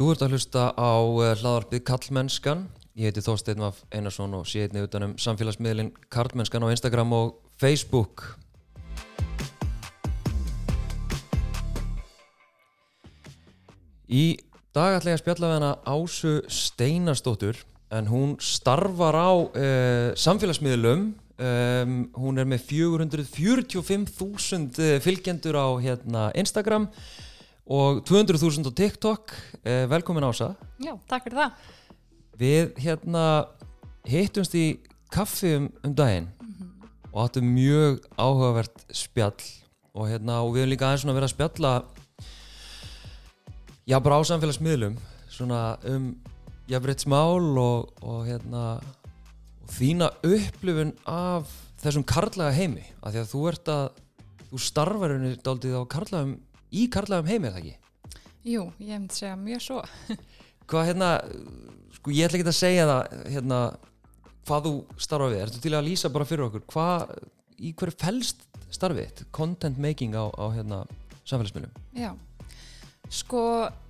Þú ert að hlusta á uh, hlaðarpið Kallmennskan. Ég heiti Þorstein Vaf Einarsson og sé einnig utanum samfélagsmiðlinn Kallmennskan á Instagram og Facebook. Í dag ætla ég að spjalla við hana Ásu Steinarstóttur en hún starfar á uh, samfélagsmiðlum. Um, hún er með 445.000 fylgjendur á hérna, Instagram og 200.000 á TikTok. Uh, velkomin Ása. Já, takk fyrir það. Við hérna hittumst í kaffi um, um daginn og áttum mjög áhugavert spjall og hérna og við höfum líka aðeins verið að spjalla já bara á samfélagsmiðlum svona um jafnréttsmál og, og hérna og þína upplifun af þessum karlæga heimi af því að þú ert að þú starfar henni daldið á karlægum í karlægum heimi er það ekki? Jú, ég hef myndi segja mjög svo. Hvað hérna, sko ég ætla ekki að segja það hérna, hvað þú starfa við, ertu til að lýsa bara fyrir okkur, hvað, í hverju fælst starfið content making á, á hérna, samfélagsmiðlum? Já. Sko,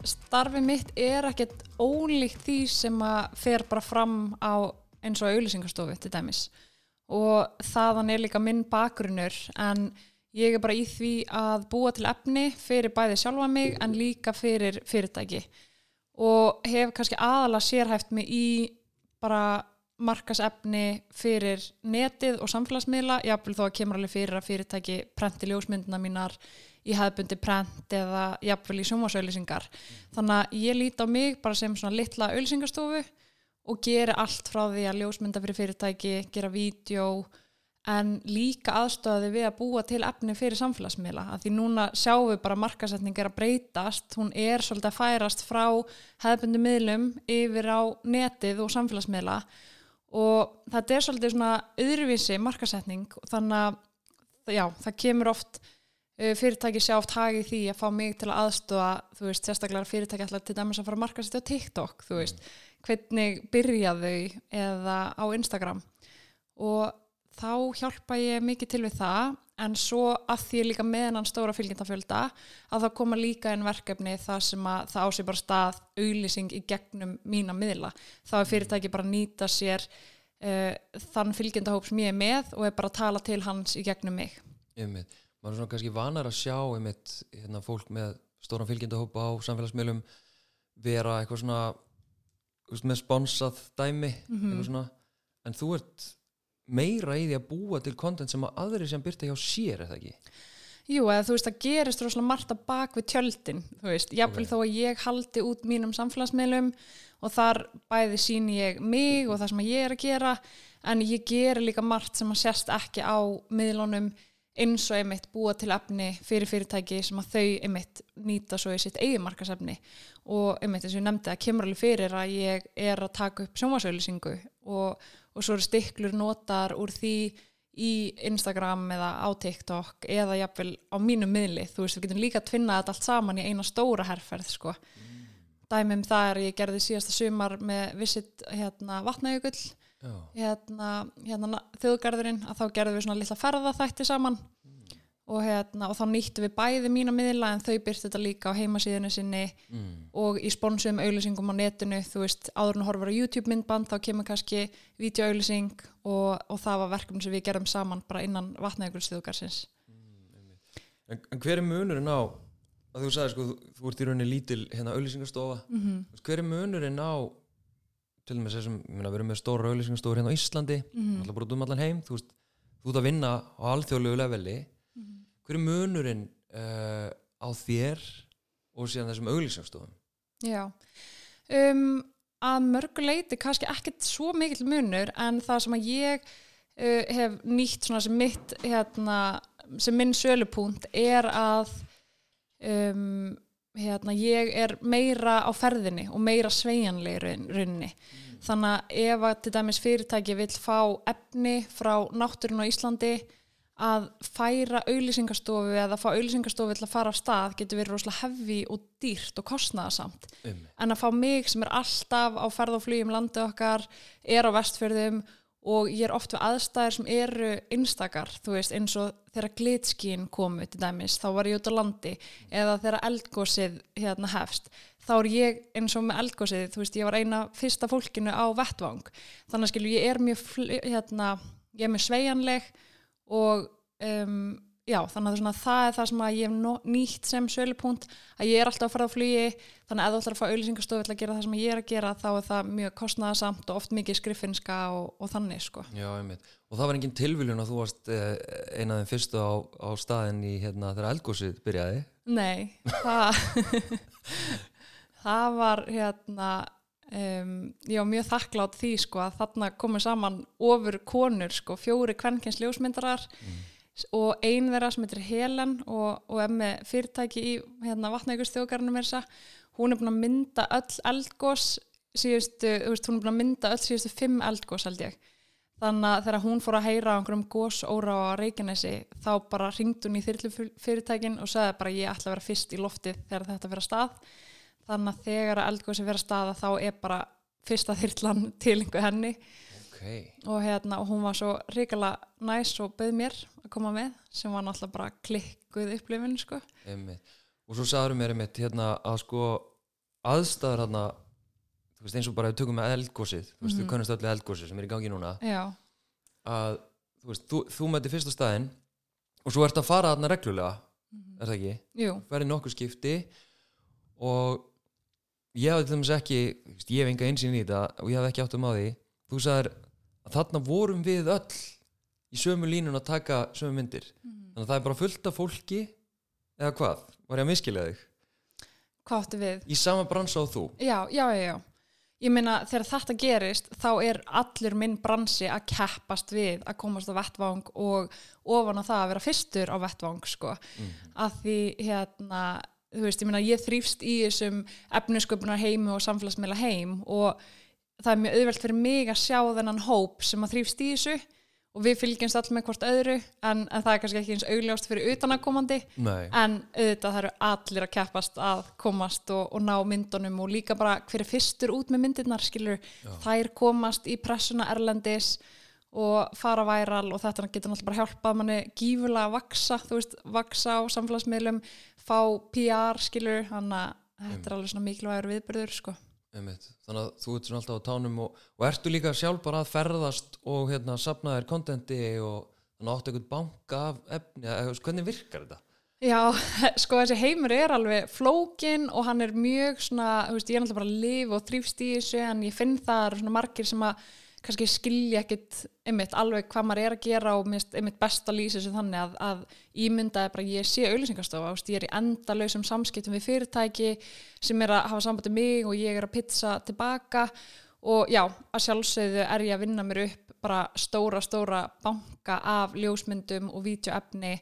starfið mitt er ekkert ólíkt því sem að fer bara fram á eins og auðlýsingarstofu til dæmis. Og þaðan er líka minn bakgrunnur en ég er bara í því að búa til efni fyrir bæði sjálfa mig en líka fyrir fyrirtæki. Og hef kannski aðalega sérhæft mig í bara markasefni fyrir netið og samfélagsmiðla, jáfnvel þó að kemur alveg fyrir að fyrirtæki prenti ljósmyndina mínar í hefðbundi prent eða jáfnvel í sjómasauðlýsingar. Þannig að ég líti á mig bara sem svona litla auðlýsingarstofu og gera allt frá því að ljósmynda fyrir fyrirtæki, gera vídeo en líka aðstöði við að búa til efni fyrir samfélagsmiðla. Að því núna sjáum við bara markasetning er að breytast, hún er svolítið að færast frá hefðbundi miðlum yfir á netið og samfélagsmiðla. Og þetta er svolítið svona öðruvísi markasetning þannig að já, það kemur oft uh, fyrirtæki sjá oft hagi því að fá mig til að aðstöða þú veist, sérstaklega fyrirtæki alltaf til dæmis að fara að markasetja á TikTok, þú veist. Hvernig byrja þau eða á Instagram? Og þá hjálpa ég mikið til við það en svo að því líka meðan stóra fylgjendafjölda að það koma líka einn verkefni það sem að það ásýr bara stað auðlýsing í gegnum mína miðla. Þá er fyrirtæki bara að nýta sér uh, þann fylgjendahóp sem ég er með og er bara að tala til hans í gegnum mig. Einmitt. Maður er svona kannski vanar að sjá einmitt hérna, fólk með stóran fylgjendahóp á samfélagsmiðlum vera eitthvað svona með sponsað dæmi Mhm. svona. en þú ert meira í því að búa til content sem að aðri sem byrta hjá sér eða ekki? Jú, eða þú veist, það gerist rosalega margt að bak við tjöldin, þú veist, jáfnvel Ok. þó að ég haldi út mínum samfélagsmiðlum og þar bæði síni ég mig og það sem ég er að gera, en ég geri líka margt sem að sérst ekki á miðlunum eins og einmitt búa til efni fyrir fyrirtæki sem að þau einmitt nýta svo í sitt eigin markasefni og einmitt eins og ég nefndi að kemur alveg fyrir að ég er að taka upp sjónvarsauðlýsingu og, og svo eru stiklur notar úr því í Instagram eða á TikTok eða jafnvel á mínum miðli. Þú veist, við getum líka tvinnað þetta allt saman í eina stóra herferð sko. dæmi um það er að ég gerði síðasta sumar með visit hérna vatnajökull. Hérna, hérna þjóðgarðurinn að þá gerðum við svona litla ferðaþætti saman og, hérna, og þá nýttum við bæði mína miðla en þau byrti þetta líka á heimasíðinu sinni mm. og í sponsum auðlýsingum á netinu þú veist, áður en horfa á YouTube myndband þá kemur kannski vídeoauðlýsing og, og það var verkefni sem við gerðum saman bara innan vatnajökulsþjóðgarsins en, en hver er munurinn á að þú sagði sko, þú, þú ert í rauninni lítil hérna auðlýsingarstofa mm -hmm. hver er munurinn á til og með þessum, við erum með stóra auðlýsingarstofur hérna á Íslandi, Mhm. alltaf bara um allan heim þú veist, þú ert að vinna á alþjóðlegu leveli. Hver er munurinn uh, á þér og síðan þessum auðlýsingarstofum Já. Um, að mörgu leiti kannski ekkert svo mikill munur en það sem að ég uh, hef nýtt svona sem mitt hérna, sem minn sölupúnt er að um, hérna, ég er meira á ferðinni og meira sveigjanleg í raun- rauninni þannig að ef að til dæmis fyrirtæki vill fá efni frá náttúrun á Íslandi að færa auðlýsingastofu eða fá auðlýsingastofu til að fara af stað getur verið rosalega hefði og dýrt og kostnaðasamt um. en að fá mig sem er alltaf á ferð og flugum landi okkar er á vestfjörðum og ég er oft við aðstæðir sem eru einstakar, þú veist, eins og þegar glitskín komu til dæmis, þá var ég út á landi eða þegar eldgósið hérna hefst, þá er ég eins og með eldgósið, þú veist, ég var eina fyrsta fólkinu á vettvang, þannig að skilju, ég er mjög, hérna, ég er mjög sveianleg og um, já, þannig að svona, það er það sem ég hef nýtt sem sölupunkt að ég er alltaf að fara á flugi þannig að ef þú ætlar að fá auðlýsingastofu að gera það sem ég er að gera þá er það mjög kostnæðasamt og oft mikið skriffinska og, og þannig sko. Já, einmitt. Og það var engin tilviljun að þú varst eh, eina af þeim fyrstu á, á staðin í hérna þegar eldgósið byrjaði? Nei, það það var hérna um, ég var mjög þakklátt því sko að þarna komur saman ofur konur sko, fjóri kvennkens ljósmyndarar mm. og ein þeirra sem heitir Helen og, og er með fyrirtæki í hérna, að hún er búin að mynda öll eldgós síðustu, þú veist, hún er búin að mynda öll síðustu fimm eldgós held ég. Þannig að þegar hún fór að heyra á einhverjum gósóra á Reykjanesi þá bara ringd hún í þyrlu fyrirtækin og sagði bara ég ætla að vera fyrst í loftið þegar þetta að stað þannig að þegar eldgósi fyrir að staða þá er bara fyrsta þyrlan til einhver henni okay. og, hérna, og hún var svo ríkala næs og bauð mér að koma með sem var náttúrulega bara klikkuð upplifin sko. og svo sagður mér einmitt hérna að sko aðstæður hérna þú veist eins og bara við tökum með eldgósið þú veist mm -hmm. við kannast öllu eldgósið sem er í gangi núna Já. að þú veist þú, þú mæti fyrsta staðin og svo ert að fara þarna reglulega mm -hmm. er það ekki? Jú. Verði nokkuð skipti og ég hafði til dæmis ekki ég hef enga einsinn í þetta og ég hafði ekki átt um á því þú sagðir að þarna vorum við öll í sömu línun að taka sömu myndir mm. þannig að það er bara fullt af fólki eða hvað, var ég að miskila þig? Hvað áttu við? Í sama bransa á þú? Já, já, já, já Ég meina þegar þetta gerist þá er allur minn bransi að keppast við að komast á vettvang og ofan á það að vera fyrstur á vettvang sko, mm. að því hérna, þú veist, ég meina ég þrýfst í þessum efnisköpunar heimu og samfélagsmiðla heim og það er mjög auðvelt fyrir mig að sjá þennan hóp sem að þrýfst í þessu og við fylgjumst allir með hvort öðru en, en það er kannski ekki eins augljóst fyrir utanakomandi en auðvitað það eru allir að keppast að komast og, og ná myndunum og líka bara hver er fyrstur út með myndirnar skilur, Já. þær komast í pressuna erlendis og fara væral og þetta getur náttúrulega bara hjálpað manni gífulega að vaksa, þú veist, vaksa á samfélagsmiðlum, fá PR skilur, þannig að þetta er alveg svona mikilvægur viðbyrður sko Einmitt. Þannig að þú ert svona alltaf á tánum og, og ertu líka sjálf bara að ferðast og hérna sapna þér kontenti og þannig áttu eitthvað banka af efni, eða hvernig virkar þetta? Já, sko þessi heimur er alveg flókin og hann er mjög svona, þú veist, ég er alltaf bara að lifa og þrýfst í þessu en ég finn það svona margir sem að kannski skilja ekkit einmitt alveg hvað maður er að gera og minnst einmitt besta lýsið sem þannig að, að ímyndaði bara ég sé auðlýsingarstofa ég er í endalösum samskiptum við fyrirtæki sem er að hafa sambandi mig og ég er að pizza tilbaka og já, að sjálfsögðu er ég að vinna mér upp bara stóra, stóra banka af ljósmyndum og vídeoefni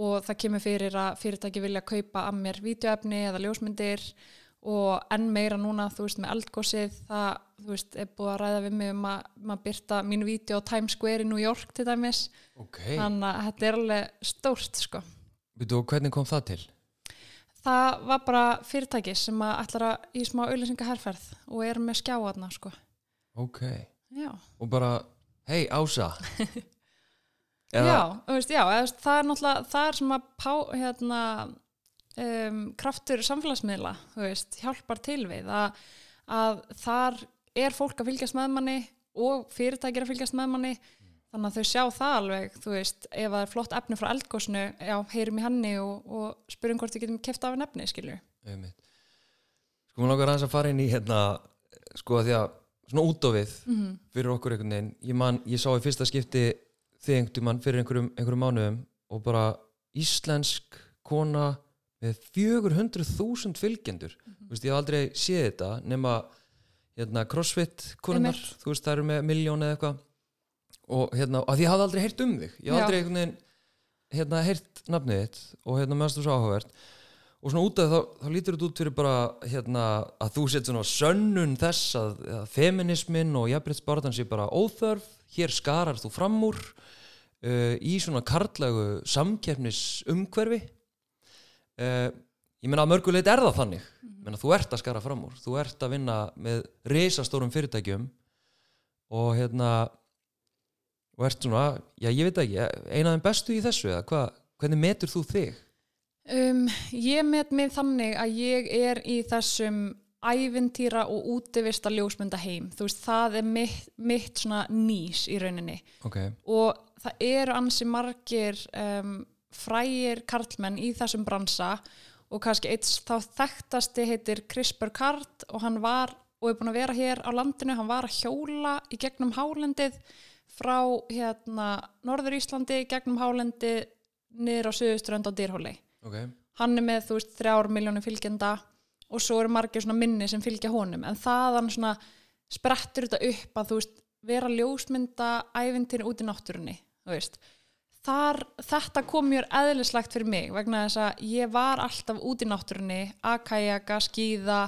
og það kemur fyrir að fyrirtæki vilja kaupa að mér vídeoefni eða ljósmyndir og enn meira núna, þú veist, með eldgósið það, þú veist, er búið að ræða við mig um að maður byrta mínu vídeo á Times Square í New York til dæmis okay. þannig að þetta er alveg stórt sko. Þú, hvernig kom það til? Það var bara fyrirtæki sem að ætlara í smá auðlýsingaherferð og er með skjáðarna sko. Ok, já. og bara hei Ása Já, veist, já, það er náttúrulega það er sem að pá, hérna um, kraftur samfélagsmiðla veist, hjálpar til við að, að þar er fólk að fylgjast með manni og fyrirtækir að fylgjast með manni. Þannig að þau sjá það alveg þú veist, ef það er flott efni frá eldgósnu já, heyrum í henni og, og spyrjum hvort við getum kæft af en efni, skilju Sko maður langar aðeins að fara inn í hérna, sko að því að svona út á við mm -hmm. fyrir okkur einhvern veginn ég, man, ég sá í fyrsta skipti einhvern mann fyrir einhverjum, einhverjum mánuðum og bara íslensk kona með 400.000 fylgjendur. Mm -hmm. veist, ég haf aldrei séð þetta nema hérna, crossfit konunar, þú veist það eru með miljón eða eitthvað. Og hérna, að ég hafði aldrei heyrt um þig. Ég haf aldrei einhvern veginn hérna, heyrt nafnið þitt og hérna meðan þú svo áhugavert. Og svona út af þá, þá lítur þetta út fyrir bara hérna, að þú set svona sönnun þess að, að feminismin og jafnbryttsbarðan sé bara óþörf. Hér skarar þú fram úr uh, í svona karlægu samkjæfnisumhverfi Uh, ég menna að mörguleit er það þannig mm. menna, þú ert að skara fram úr þú ert að vinna með reysastórum fyrirtækjum og hérna og ert svona, já ég veit ekki eina af þeim bestu í þessu eða hvað, hvernig metur þú þig? Um, ég met mig þannig að ég er í þessum ævintýra og útivista ljósmynda heim, þú veist, það er mitt, mitt svona nýs í rauninni Okay. og það eru ansi margir um, frægir karlmenn í þessum bransa og kannski eitt þá þekktasti heitir Chris Burkhardt og hann var og er búin að vera hér á landinu, hann var að hjóla í gegnum hálendið frá hérna Norður Íslandi gegnum hálendið niður á Suðuströnd á Dýrhóli Okay. hann er með þú veist þrjár miljónum fylgjenda og svo eru margir svona minni sem fylgja honum. En þaðan svona sprettur þetta upp að þú veist vera ljósmynda ævintýri út í náttúrunni þú veist Þar, þetta kom mjög eðlislegt fyrir mig vegna þess að ég var alltaf út í náttúrunni að kajaka, skýða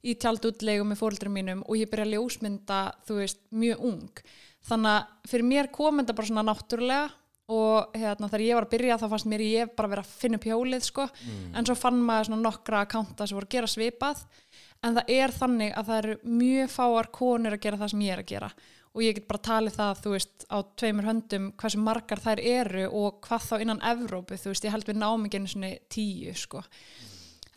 í tjaldútlegu með fóröldurum mínum og ég byrja að ljósmynda, þú veist, mjög ung. Þannig að fyrir mér kom þetta bara svona náttúrulega og hérna, þegar ég var að byrja þá fannst mér ég bara vera að finna upp hjólið sko. en svo fann maður svona nokkra akkánta sem voru að gera svipað. En það er þannig að það eru mjög fáar konur að gera það sem ég er að gera og ég get bara talið það, þú veist, á tveimur höndum hversu margar þær eru og hvað þá innan Evrópu, þú veist, ég held við einu svona tíu, sko.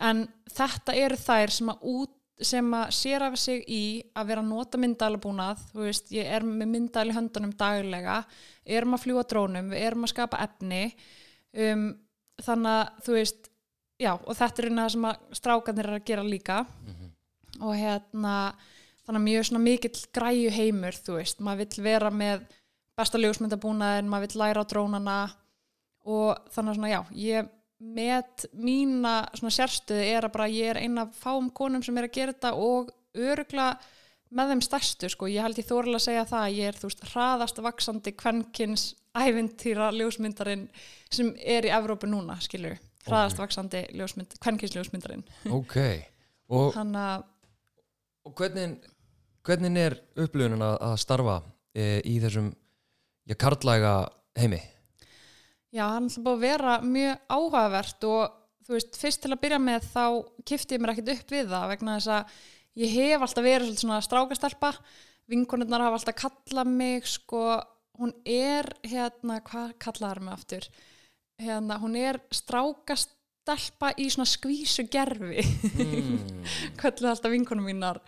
En þetta eru þær sem að út sem að sér af sig í að vera að nota myndalabúnað þú veist, ég er með myndal í höndunum daglega, erum að fljúa drónum við erum að skapa efni um, þannig að þú veist já, og þetta er eina það sem að strákanir er að gera líka. Og hérna þannig að mjög svona mikill græju heimur, þú veist, maður vill vera með besta ljósmyndabúnaðin, maður vill læra á drónana. Og þannig að svona já, ég með mína svona sérstöðu er að bara ég er eina af fáum konum sem er að gera þetta og örugla með þeim stærstu sko, ég held ég þórilega að segja það að ég er þú veist hraðast vaksandi kvenkins ævintýra ljósmyndarinn sem er í Evrópu núna, skilur hraðast Ok. vaksandi ljósmynd, kvenkins ljósmyndarinn. Ok, og, hann að og hvernig, hvernig er upplifunin að, starfa e, í þessum já, karlæga heimi? Já, hann er búið að vera mjög áhugavert og þú veist, fyrst til að byrja með þá kifti ég mér ekkert upp við það vegna þess að ég hef alltaf verið svona strákastelpa, vinkonurnar hafa alltaf kallað mig, sko, hún er hérna, hvað kallaðar mig aftur? Hérna, hún er strákastelpa í svona skvísu gerfi, Mm. kölluð alltaf vinkonum mínar,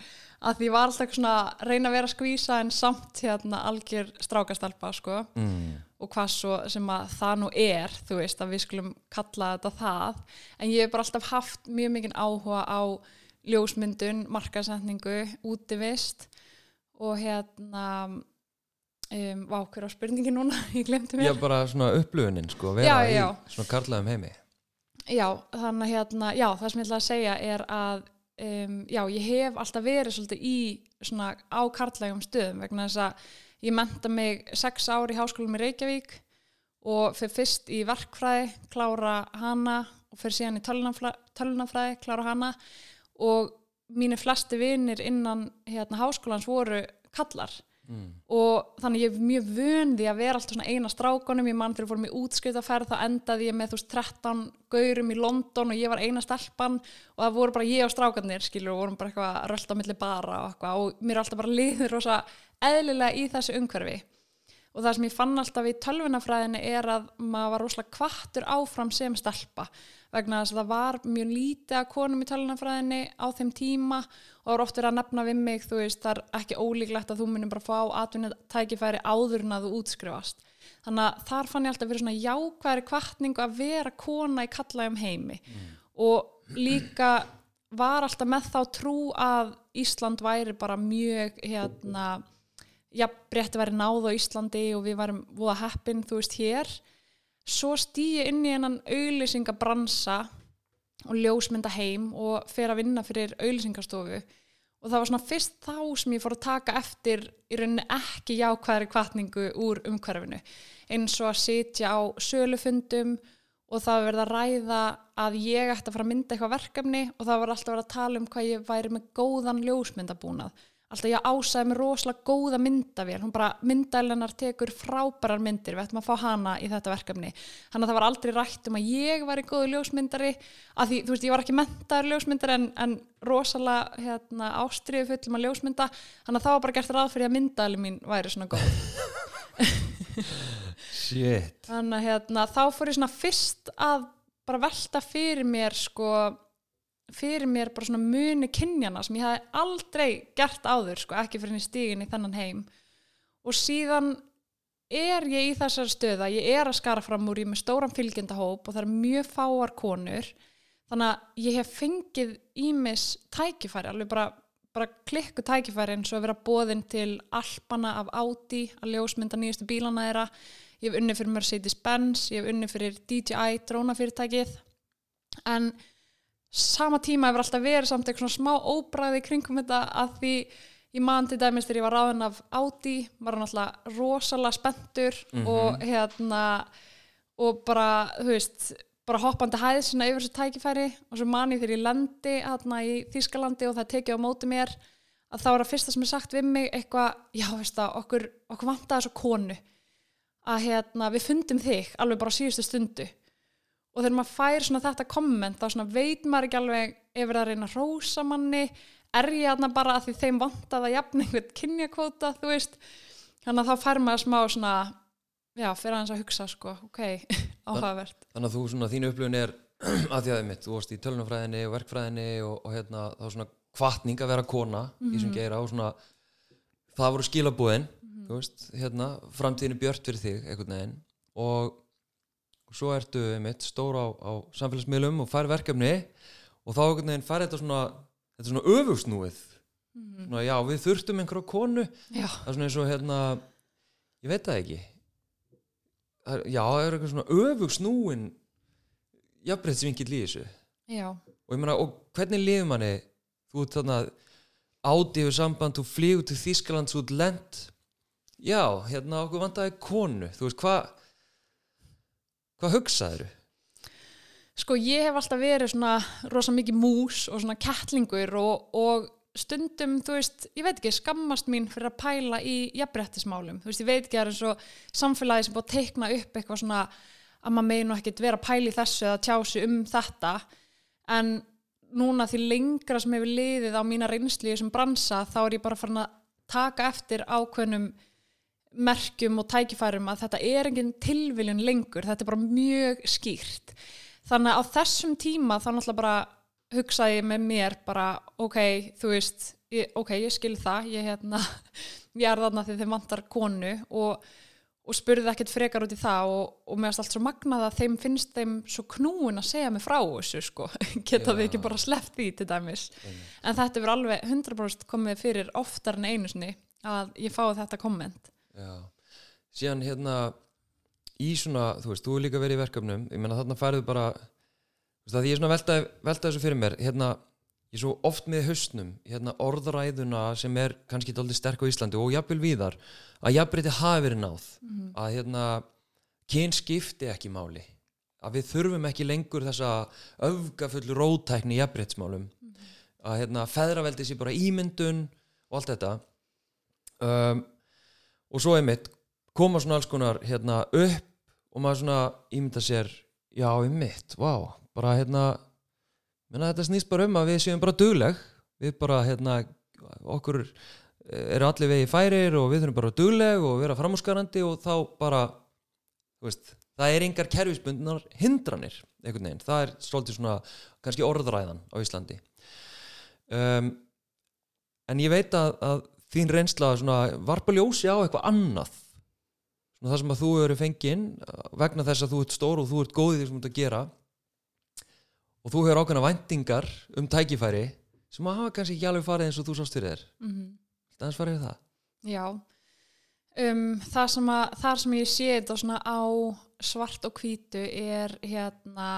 að því var alltaf svona reyna að vera skvísa en samt hérna algjör strákastelpa, sko Mm. og hvað svo sem að það nú er þú veist að við skulum kalla þetta það en ég hef bara alltaf haft mjög mikinn áhuga á ljósmyndun markasetningu, útivist og hérna um, vá, hver á spurningi núna ég glemti Já, mér bara svona upplifunin, sko, vera Já, já. í svona karlægum heimi. Já, þannig að hérna, já, það sem ég ætla að segja er að um, já, ég hef alltaf verið svolítið í svona á karlægum stöðum vegna þess að ég menta mig sex ár í háskólum í Reykjavík og fyrir fyrst í verkfræði, klára hana og fyrir síðan í tölunafræði, klára hana og mínir flesti vinir innan hérna, háskólans voru kallar Mm. og þannig ég er mjög vön því að vera alltaf svona eina strákonum, ég mann þegar fórum í útskrifaferð þá endaði ég með þú veist 13 gaurum í London og ég var eina stelpan og það voru bara ég og strákarnir skilur og vorum bara eitthvað að rölda á milli bara og eitthvað og mér er alltaf bara liður rosa eðlilega í þessu umhverfi og það sem ég fann alltaf í tölvunafræðinni er að maður var rosalega kvattur áfram sem stelpa vegna þess að það var mjög lítið að konum í tölvunafræðinni á þeim tíma og það var oft verið að nefna við mig þú veist, það er ekki ólíklegt að þú munum bara fá atvinnið tækifæri áður en að þú útskrifast. Þannig að þar fann ég alltaf fyrir svona jákværi kvartningu að vera kona í kallægum heimi. Og líka var alltaf með þá trú að Ísland væri bara mjög hérna já, rétti væri náð á Íslandi og við værum voða heppin, þú veist, hér. Svo stýi inn í hennan auðlýsingabransa og ljósmynda heim og fer að vinna fyrir auðlýsingastofu og það var svona fyrst þá sem ég fór að taka eftir í rauninni ekki jákvæðri kvartningu úr umhverfinu. Eins og að sitja á sölufundum og það verið að ræða að ég ætti að fara að mynda eitthvað verkefni og það var alltaf verið að tala um hvað ég væri með góðan ljósmyndabúnað alltaf ég ásaði með rosalega góða myndavél. Hún bara myndælennar tekur frábærar myndir. Við ættum að fá hana í þetta verkefni. Þannig að það var aldrei rætt um að ég væri góðu ljósmyndari að því, þú veist, ég var ekki mentaður ljósmyndari en, en rosalega hérna, ástriðu fullum að ljósmynda. Þannig að það var bara gert ráð fyrir að myndæli mín væri svona góð. Shit. þannig að hérna, þá fór ég svona fyrst að bara velta fyrir mér sko fyrir mér bara svona muni kynjana sem ég hafði aldrei gert áður sko, ekki fyrir henni stígin í þennan heim. Og síðan er ég í þessari stöða, ég er að skara fram úr ég er með stóran fylgjendahóp og það er mjög fáar konur. Þannig að ég hef fengið ímis tækifæri, alveg bara, bara klikku tækifæri eins og að vera bóðin til alpana af Audi að ljósmynda nýjustu bílana þeirra. Ég hef unnið fyrir Mercedes-Benz, ég hef unnið fyrir DJI drónafyrirtækið. En sama tíma hefur alltaf verið samt eitthvað smá óbræði kringum þetta að því ég man til dæmis þegar ég var ráðin af Audi var hann alltaf rosalega spenntur og hérna og bara, þú veist bara hoppandi hæð sinna yfir þessu tækifæri og svo man ég þegar ég lendi hérna í Þýskalandi og það tekið á móti mér að þá er það fyrsta sem er sagt við mig eitthvað, já veist það, okkur, okkur vantaði þessu konu. Að hérna, við fundum þig alveg bara síðustu stundu og þegar maður fær svona þetta komment þá svona veit maður ekki alveg ef það er að reyna að rósa manni? Er ég aðna bara að því þeim vantaði að jafna einhvern kynjakvóta, þú veist? Þannig að þá fær maður smá svona já, fyrir aðeins að hugsa sko, ok áhugavert. Þannig að þú svona þínu upplifun er að því að þið mitt, þú varst í tölunafræðinni og verkfræðinni og, og hérna þá svona kvartning að vera kona í Mhm. sem geira og svona það voru skilabúðin þú veist, hérna, framtíðinu björt fyrir þig einhvern veginn. Og svo ertu mitt stór á, á samfélagsmiðlum og fær verkefni og þá einhvern veginn fær þetta svona þetta svona öfugsnúið svona, já, við þurftum einhverja konu. Já, það er svona eins og hérna ég veit það ekki. Það, er- já, það er eitthvað svona öfugsnúin jafnbreytsvingill í þessu. Já, og ég meina, og hvernig lifir manni? Þú ert þarna ádífur samband, þú flýgur til Þískaland þú ert lent. Já, hérna okkur vantaði konu. Þú veist, hvað hvað hugsaður sko ég hef alltaf verið svona rosa mikið mús og svona kettlingur og, og stundum, þú veist, ég veit ekki, skammast mín fyrir að pæla í jafnbrettismálum þú veist, ég veit ekki, það er eins og samfélagi sem búið að teikna upp eitthvað svona að maður megi nú ekkit vera að pæla í þessu eða tjá sig um þetta. En núna því lengra sem hefur liðið á mína reynslu í þessum bransa þá er ég bara farin að taka eftir ákveðnum merkjum og tækifærum að þetta er engin tilviljun lengur, þetta er bara mjög skýrt. Þannig að á þessum tíma þá náttúrulega bara hugsaði ég með mér bara ok, þú veist, ég, ok, ég skil það ég, hérna, ég er þarna því þeim vantar konu og, og spurði ekkert frekar út í það og, og mér allt svo magnað að þeim finnst þeim svo knúin að segja mig frá þessu sko, geta þið ekki bara sleppt því til dæmis, en þetta verður alveg 100% komið fyrir oftar en einu sinni að ég fái þetta komment já, síðan hérna í svona, þú veist, þú er líka verið í verkefnum ég meina þarna færðu bara þú veist, að ég er svona velta, velta þessu fyrir mér hérna, ég er svo oft með haustnum hérna orðræðuna sem er kannski dálítið sterk á Íslandi og jafnvel víðar að jafnbreytti hafi verið náð. Að hérna kyn skipti ekki máli. Að við þurfum ekki lengur þessa öfgafullu rótækni í jafnbreyttsmálum að hérna feðraveldi sér bara ímyndun og allt þetta. Um, og svo einmitt koma svona alls konar hérna upp og maður svona ímynda sér já einmitt, vá, bara hérna menna þetta snýst bara um að við séum bara dugleg. Við bara hérna okkur eru allir vegi færir og við þurfum bara dugleg og vera framúskarandi og þá bara veist, það er engar kerfisbundnar hindranir einhvern veginn, það er svolítið svona kannski orðræðan á Íslandi. Um, en ég veit að, að þín reynsla varpa ljósi á eitthvað annað. Svona það sem að þú eru fenginn vegna þess að þú ert stór og þú ert góð í því sem þú ert að gera. Og þú hefur ákveðna væntingar um tækifæri sem að hafa kannski ekki alveg farið eins og þú sást fyrir þér. Mm -hmm. Þannig farið við það? Já, um, það, sem að, þar sem ég sé þetta á svart og hvítu er hérna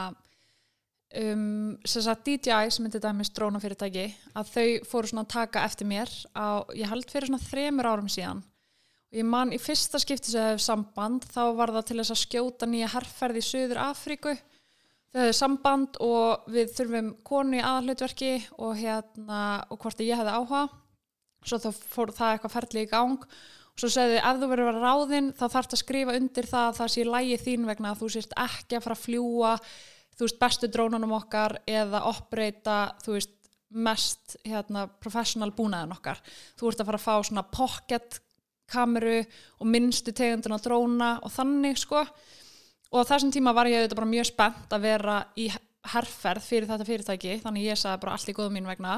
um, sem sagt DJI sem til dæmis drónafyrirtæki að þau fóru svona að taka eftir mér á, ég held fyrir svona þremur árum síðan. Og ég man í fyrsta skipti sem þau hefur samband þá var það til þess að skjóta nýja herrferð í Suður Afríku þau hefðu samband og við þurfum konu í aðalhlutverki og hérna og hvort ég hefði áhuga. Svo þá fór það eitthvað ferli í gang. Og svo segði ef þú verður að vera ráðinn þá þarf að skrifa undir það að það sé lægi þín vegna að þú sést ekki að fara að fljúa þú veist bestu drónunum okkar eða oppreita þú veist mest hérna professional búnaðin okkar. Þú ert að fara að fá svona pocket kameru og minnstu tegunduna dróna og þannig sko. Og á þessum tíma var ég auðvitað bara mjög spennt að vera í herrferð fyrir þetta fyrirtæki þannig ég sagði bara allt í góðum mín vegna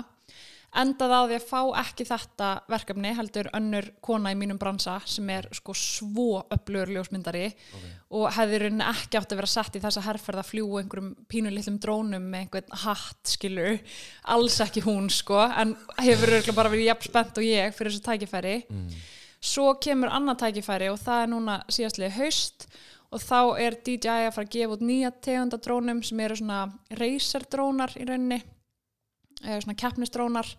endað á því að fá ekki þetta verkefni heldur önnur kona í mínum bransa sem er sko svo öflugur ljósmyndari okay. og hefði rauninni ekki átt að vera sett í þessa herrferð að fljúa einhverjum pínulillum drónum með einhvern hatt skilur alls ekki hún sko en hefur auðvitað bara verið jafn spennt og ég fyrir þessu tækifæri mm. svo kemur annað tækifæri og það er núna síðastlega haust og þá er DJI að fara að gefa út nýja tegundadrónum sem eru svona racerdrónar í rauninni svona keppnistrónar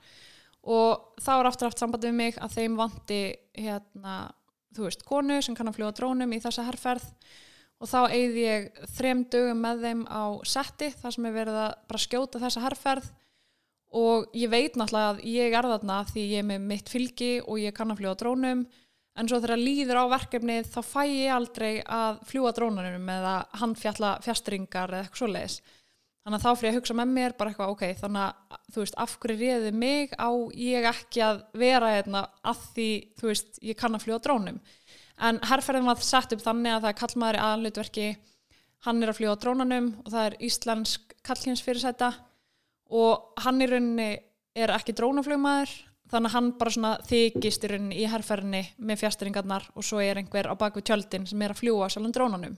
og þá er aftur haft sambandi við mig að þeim vanti hérna, þú veist, konu sem kann að fljúa drónum í þessa herrferð og þá eigði ég þrem dögum með þeim á setti þar sem er verið að bara skjóta þessa herrferð og ég veit náttúrulega að ég er þarna því ég er með mitt fylgi og ég kann að fljúa drónum en svo þegar líður á verkefnið þá fæ ég aldrei að fljúa drónunum eða handfjalla fjastringar eða eitthvað svo leiðis þannig að þá fyrir að hugsa með mér bara eitthvað ok, þannig að þú veist, af hverju réði mig? Á ég ekki að vera hérna að því, þú veist, ég kann að fljúa drónum? En herrferðin var sett upp þannig að það er kallmaður í aðanlutverki hann er að fljúa drónanum og það er íslensk kallkynnsfyrirsæta og hann í rauninni er ekki drónaflugmaður þannig að hann bara svona þykist í rauninni í herrferðinni með fjastringarnar og svo er einhver á baku tjöldin sem er að fljúa svolítið drónanum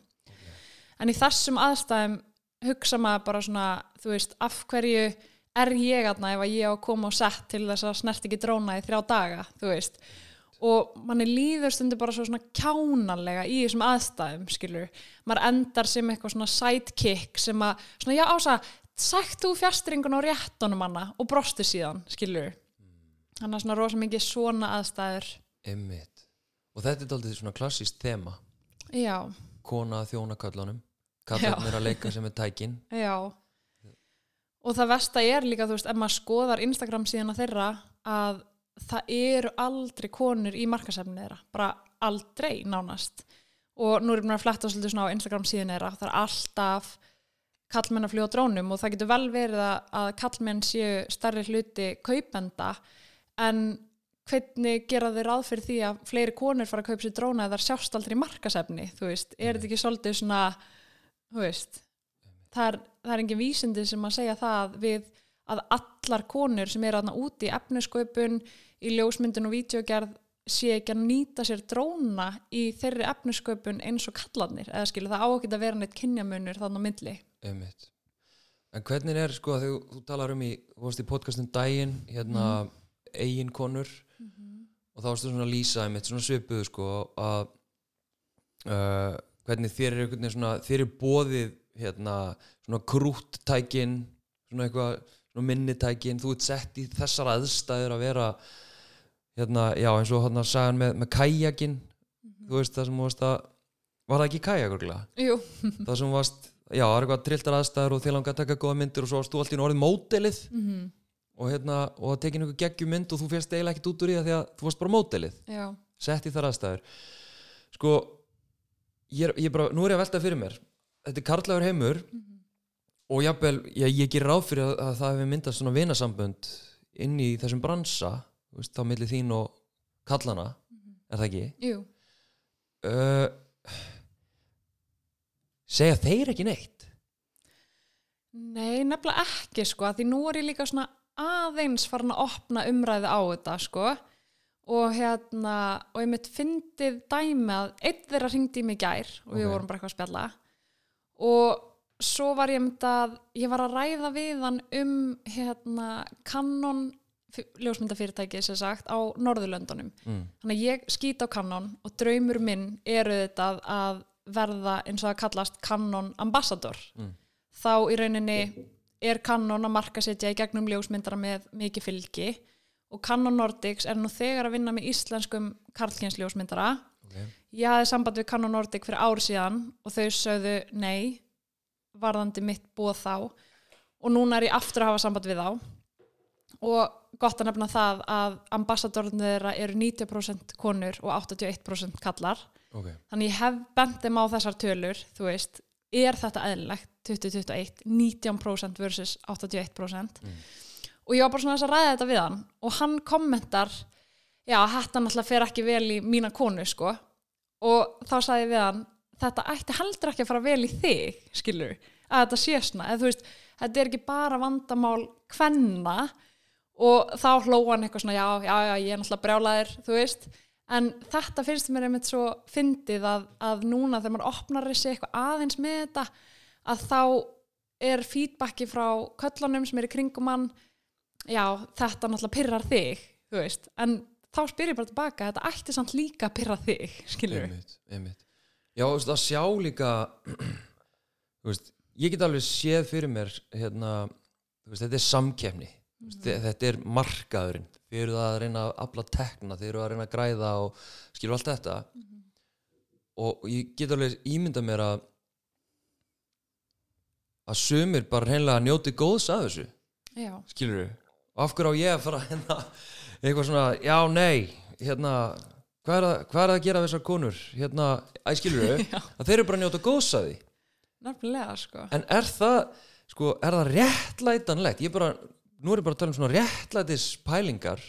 hugsa maður bara svona, þú veist, af hverju er ég aðna ef að ég á að koma og sett til þess að snert ekki dróna í þrjá daga, þú veist? Og manni líður stundur bara svo svona kjánalega í þessum aðstæðum skilur, maður endar sem eitthvað svona sidekick sem að, svona já ása þú fjastringun á réttunum manna og brostu síðan, skilur þannig að svona rosa mikið svona aðstæður. Einmitt. og þetta er aldrei svona klassíst þema. Já, kona að kallarnir að leika sem er tækin. Já. Og það versta er líka, þú veist, ef maður skoðar Instagram síðan að þeirra að það eru aldrei konur í markasefni þeirra, bara aldrei nánast. Og nú erum við að fletta svolítið svona á Instagram síðan þeirra, það er alltaf kallmenn að fljúa drónum og það getur vel verið að, að kallmenn séu starri hluti kaupenda. En hvernig gera þeir ráð fyrir því að fleiri konur fara að kaupa sér dróna eða sjást aldrei í markasefni, þú veist, er þetta ekki svolítið svona það er, það er engin vísindi sem að segja það við að allar konur sem er aðna úti í efnisköpun í ljósmyndin og vídeogerð sé ekki að nýta sér dróna í þeirri efnisköpun eins og kallarnir eða skilur það ákveð að vera neitt kynjamunur þannig á milli Einmitt. en hvernig er sko að þú, talar um í, í podcastum daginn hérna mm. eigin konur mm -hmm. og þá varstu svona að lýsa einmitt svona svipuðu sko að uh, hvernig þér er einhvern veginn svona þér er bóðið hérna svona krúttækin svona eitthvað svona minnitækin þú ert sett í þessar aðstæður að vera hérna já eins og hérna sagan með, með kajakin mm -hmm. þú veist það sem varst að var það ekki kajak orðlega? Jú það sem varst, já það er eitthvað trilltar aðstæður og þér langar að taka góða myndir og svo varst þú alltaf í orðið mótelið mm -hmm. og hérna og það tekið einhver geggjumynd og þú férst eiginlega ekkert út úr í það því að þú varst bara mótelið sett í þar aðstæður sko ég ég bara, nú er ég að velta fyrir mér þetta er karlægur heimur mm -hmm. og jábel, ég, ég ger ráð fyrir að, að það hefur myndast svona vinasambönd inn í þessum bransa veist, þá millir þín og kallana mm -hmm. er það ekki? Jú uh, segja þeir ekki neitt? Nei, nefnilega ekki sko, því nú er ég líka svona aðeins farin að opna umræði á þetta sko og hérna og ég mitt fyndið dæmi að einn þeirra ringdi í mig gær og við vorum bara eitthvað að spjalla. Og svo var ég myndið að ég var að ræða við hann um hérna kannon ljósmyndafyrirtæki sem sagt á Norðurlöndunum. Mm. þannig að ég skýt á kannon og draumur minn eru þetta að verða eins og að kallast kannon ambassador. Mm. þá í rauninni er kannon að marka setja í gegnum ljósmyndara með mikið fylgi og Canon Nordics er nú þegar að vinna með íslenskum karlkynsljósmyndara okay. ég hafði samband við Canon Nordic fyrir ár síðan og þau sögðu nei varðandi mitt búið þá. Og núna er ég aftur að hafa samband við þá. Og gott að nefna það að ambassadornir þeirra eru 90% konur og 81% kallar okay. þannig ég hef bendið má þessar tölur þú veist, er þetta eðlilegt? 2021, 19% versus 81% mm og ég var bara svona að ræða þetta við hann. Og hann kommentar já, þetta náttúrulega fer ekki vel í mína konu, sko. Og þá sagði ég við hann þetta ætti heldur ekki að fara vel í þig skilur, að þetta sé svona. Eða þú veist, þetta er ekki bara vandamál kvenna. Og þá hlóa hann eitthvað svona, já, já, já, ég er náttúrulega brjálæðir, þú veist. En þetta finnst mér einmitt svo fyndið að, að núna þegar maður opnar þessi eitthvað aðeins með þetta að þá er feedbacki frá köllunum sem er í kringum hann já, þetta náttúrulega pyrrar þig þú veist, en þá spyr ég bara tilbaka þetta ætti samt líka að pyrra þig skilur einmitt, einmitt. Já, þú veist, að sjá líka þú veist, ég get alveg séð fyrir mér hérna, þú veist, þetta er samkefni mm -hmm. þetta er markaðurinn. Þið eru að reyna að afla tekna þið eru að reyna að græða og skilur allt þetta. Mm -hmm. og ég get alveg ímynda mér að að sumir bara reynlega njóti góðs að þessu. Já, skilur og af hverju á ég að fara hérna, eitthvað svona, já, nei hérna, hvað er, að, hvað er að gera þessar konur, hérna æ, skilur við, Já. að þeir eru bara að njóta góðs að því, nefnilega sko. En er það sko, er það réttlætanlegt? Ég bara, nú er ég bara að tala um svona réttlætis pælingar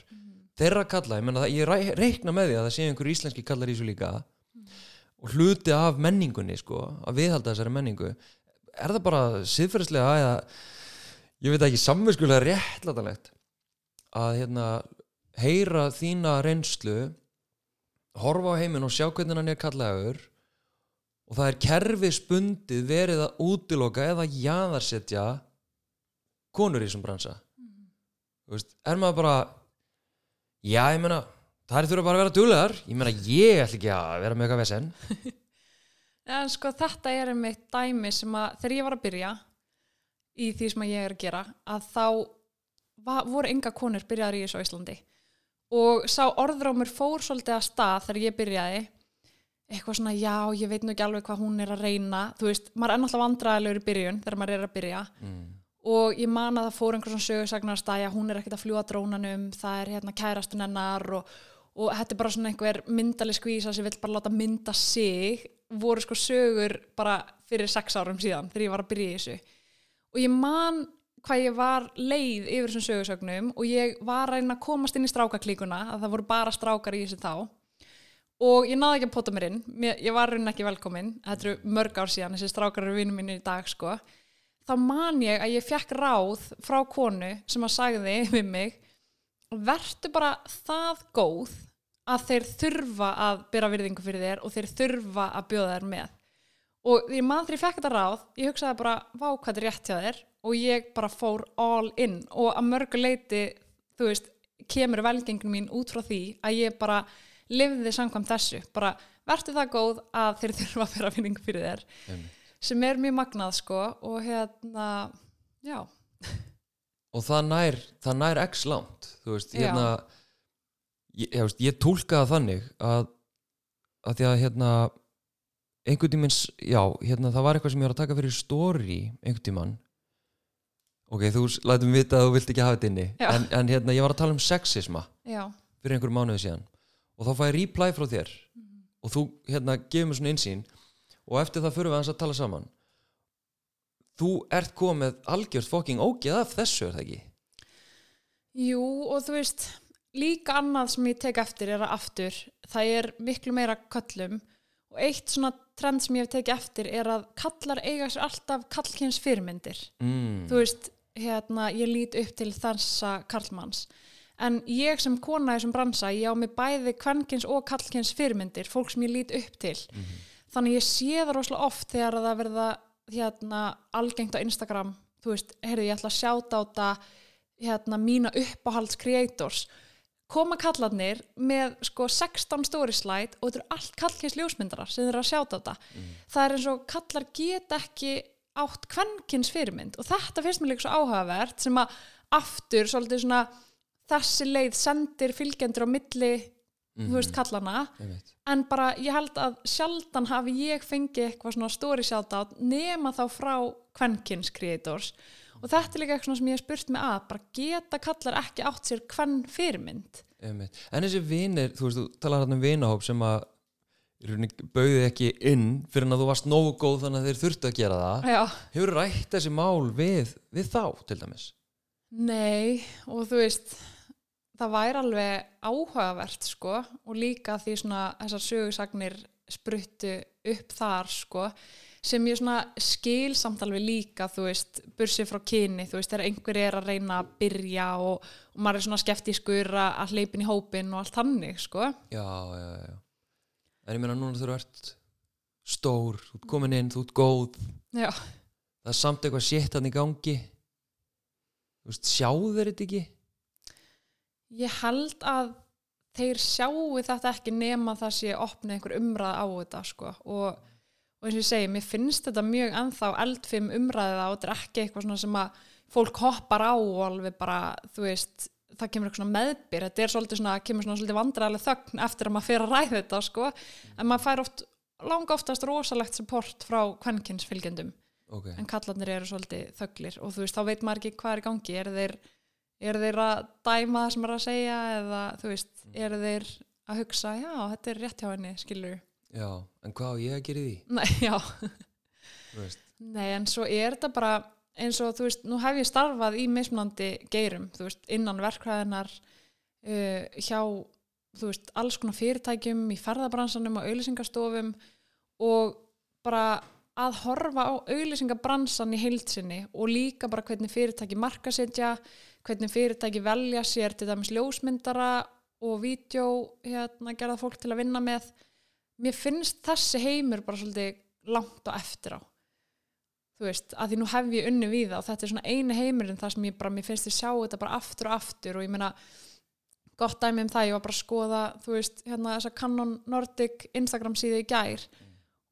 þeirra kalla, ég menna ég reikna með því að það séu einhver íslenski kallar í þessu líka og hluti af menningunni sko, að viðhalda þessari menningu. Er það bara siðferðislega eða ég veit ekki samvinskulega réttlætanlegt að hérna heyra þína reynslu horfa á heiminn og sjá hvernig hann er kallaður og það er kerfisbundið verið að útiloka eða jaðarsetja konur í þessum bransa. Þú veist, er maður bara já, ég meina það er þurfa bara að vera duglegar. Ég meina, ég ætla ekki að vera með eitthvað vesen. En sko þetta er einmitt dæmi sem að þegar ég var að byrja í því sem ég er að gera að þá va- voru enga konur byrjaðar í þessu á Íslandi. Og sá orðrámur fór svolítið að stað þegar ég byrjaði. Eitthvað svona já, ég veit nú ekki alveg hvað hún er að reyna. Þú veist, maður er náttúrulega vandræðilegur í byrjun þegar maður er að byrja. Mm. og ég man að það fór einhver svona sögursagnar að stæja, hún er ekkert að fljúa drónanum það er hérna kærastun hennar og, og þetta er bara svona einhver myndalig skvísa sem vill bara láta mynda sig. Voru sko sögur bara fyrir sex árum síðan þegar ég var að byrja í þessu og ég man hvað ég var leið yfir þessum sögursögnum og ég var að reyna að komast inn í strákaklíkuna að það voru bara strákar í þessu þá. Og ég náði ekki að pota mér inn. Ég var raunin ekki velkomin. Þetta eru mörg ár síðan, þessi strákar eru vinnum minni í dag sko. Þá man ég að ég fekk ráð frá konu sem að sagði við mig vertu bara það góð að þeir þurfa að byrja virðingu fyrir þér og þeir þurfa að bjóða þér með og ég man þegar ég fekk þetta ráð ég hugsaði bara, vá hvað þetta er rétt hjá þér. Og ég bara fór all in. Og að mörgu leiti, þú veist kemur velgengin mín út frá því að ég bara lifði samkvæmt þessu. Bara vertu það góð að þeir þurfa að byrja virðingu fyrir þér. Einmitt. sem er mjög magnað sko. Og hérna, já. Og það nær, það nær x langt. Þú veist, hérna ég, ég, ég túlkaði það þannig að, að því að hérna einhvern tíminn, s- já, hérna það var eitthvað sem ég var að taka fyrir story einhvern tímann. Ok, þú lætum vita að þú vilt ekki hafa þetta inni. En, en hérna ég var að tala um sexisma já, fyrir einhverjum mánuði síðan. Og þá fæ ég reply frá þér. Og þú hérna gefur mér svona einsýn og eftir það fyrir við hans að tala saman. Þú ert komið algjört fokking ógeð af þessu er það ekki? Jú og þú veist líka annað sem ég tek eftir er að aftur það er miklu meira köllum. Og eitt svona trend sem ég hef tekið eftir er að kallar eiga sér alltaf kallkins fyrirmyndir. Mm. þú veist, hérna, ég lít upp til þessa karlmanns. En ég sem kona í þessum bransa ég á mig bæði kvenkins og kallkins fyrirmyndir fólk sem ég lít upp til. Þannig ég sé það rosalega oft þegar það verða hérna, algengt á Instagram. Þú veist, heyrðu, ég ætla að sjáta á þetta hérna, mína uppáhalds creators koma kallarnir með sko 16 story slide og þetta eru allt kallkins ljósmyndarar sem þeir eru að sjáta á þetta það er eins og kallar get ekki átt kvenkins fyrirmynd og þetta finnst mér líka svo áhugavert sem að aftur svolítið svona þessi leið sendir fylgjendur á milli þú veist kallana Einmitt. en bara ég held að sjaldan hafi ég fengið eitthvað svona story shoutout nema þá frá kvenkins creators og þetta er líka eitthvað sem ég hef spurt mig að bara geta kallar ekki átt sér kvenn fyrirmynd? Einmitt. en þessi vinir, þú veist, þú talar hann um vinahóp sem að bauði ekki inn fyrir að þú varst nógu góð þannig að þeir þurftu að gera það. Já, hefur rætt þessi mál við, við þá til dæmis? Nei og þú veist það væri alveg áhugavert sko og líka því svona þessar sögursagnir spruttu upp þar sko sem ég svona skil samt alveg líka þú veist, bursið frá kyni þú veist, þegar einhver er að reyna að byrja og, og maður er svona skeftiskur að hleypin í hópin og allt þannig sko. Já, já, já en ég meina núna þú ert stór, þú ert komin inn, þú ert góð. Já, það er samt eitthvað sétt hann í gangi. Þú veist, sjáu þeir þetta ekki? Ég held að þeir sjáu þetta ekki nema það sé opnið einhver umræð á þetta sko. Og, og eins og ég segi, mér finnst þetta mjög ennþá eldfim umræða og þetta er ekki eitthvað svona sem að fólk hoppar á og alveg bara, þú veist það kemur eitthvað svona meðbyr, þetta er svolítið svona kemur svona svolítið vandræðileg þögn eftir að maður fer að ræða þetta sko, en maður fær oft langa oftast rosalegt support frá kvenkinsfylgjendum ok, en kallarnir eru svolítið þöglir og þú veist, þá veit maður ekki hvað er í gangi. Er þeir, er þeir að dæma það sem er að segja eða þú veist, eru þeir að hugsa já, þetta er rétt hjá henni, skilur já, en hvað á ég að gera því? Nei, já, nei, en svo er þetta bara eins og þú veist, nú hef ég starfað í mismunandi geirum, þú veist, innan verkræðinar uh, hjá þú veist, alls konar fyrirtækjum í ferðabransanum og auðlýsingastofum og bara að horfa á auðlýsingabransan í heilsinni og líka bara hvernig fyrirtæki markasetja, hvernig fyrirtæki velja sér til dæmis ljósmyndara og vídeo hérna gerða fólk til að vinna með mér finnst þessi heimur bara svolítið langt á eftir á þú veist, að því nú hef ég unni við það og þetta er svona eini heimurinn þar sem ég bara, mér finnst ég sjá þetta bara aftur og aftur og ég meina gott dæmi um það, ég var bara að skoða þú veist, hérna þessa Canon Nordic Instagram síðu í gær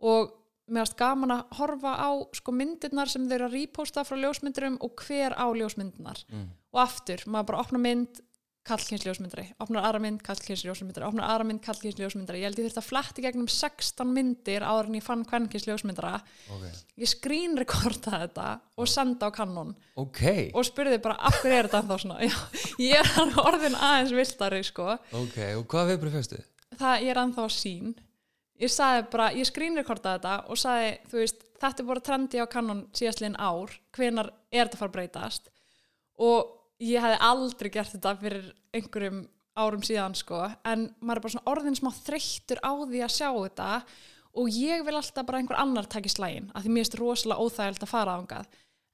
og mér varst gaman að horfa á sko myndirnar sem þau eru að reposta frá ljósmyndurum og hver á ljósmyndirnar mm. og aftur, maður bara opna mynd kallkynsljósmyndari, opnar aðra mynd kallkynsljósmyndari, opnar aðra mynd kallkynsljósmyndari ég held ég þurfti að fletti gegnum 16 myndir áður en ég fann kvennkynsljósmyndara ok, ég skrínrekorda þetta og senda á kannon ok, og spurði bara af hverju er þetta ennþá svona? Já, ég er orðin aðeins viltari sko. ok, og hvað viðbröð fyrstu? það ég er ennþá sín ég sagði bara, ég skrínrekorda þetta og sagði, þú veist, þetta er bara trendi á kannon síðastliðin ár, hvenar er þetta fara breytast? Og ég hefði aldrei gert þetta fyrir einhverjum árum síðan sko, en maður er bara svona orðin smá þreyttur á því að sjá þetta og ég vil alltaf bara einhver annar taki slægin, af því mér finnst rosalega óþægild að fara ángað,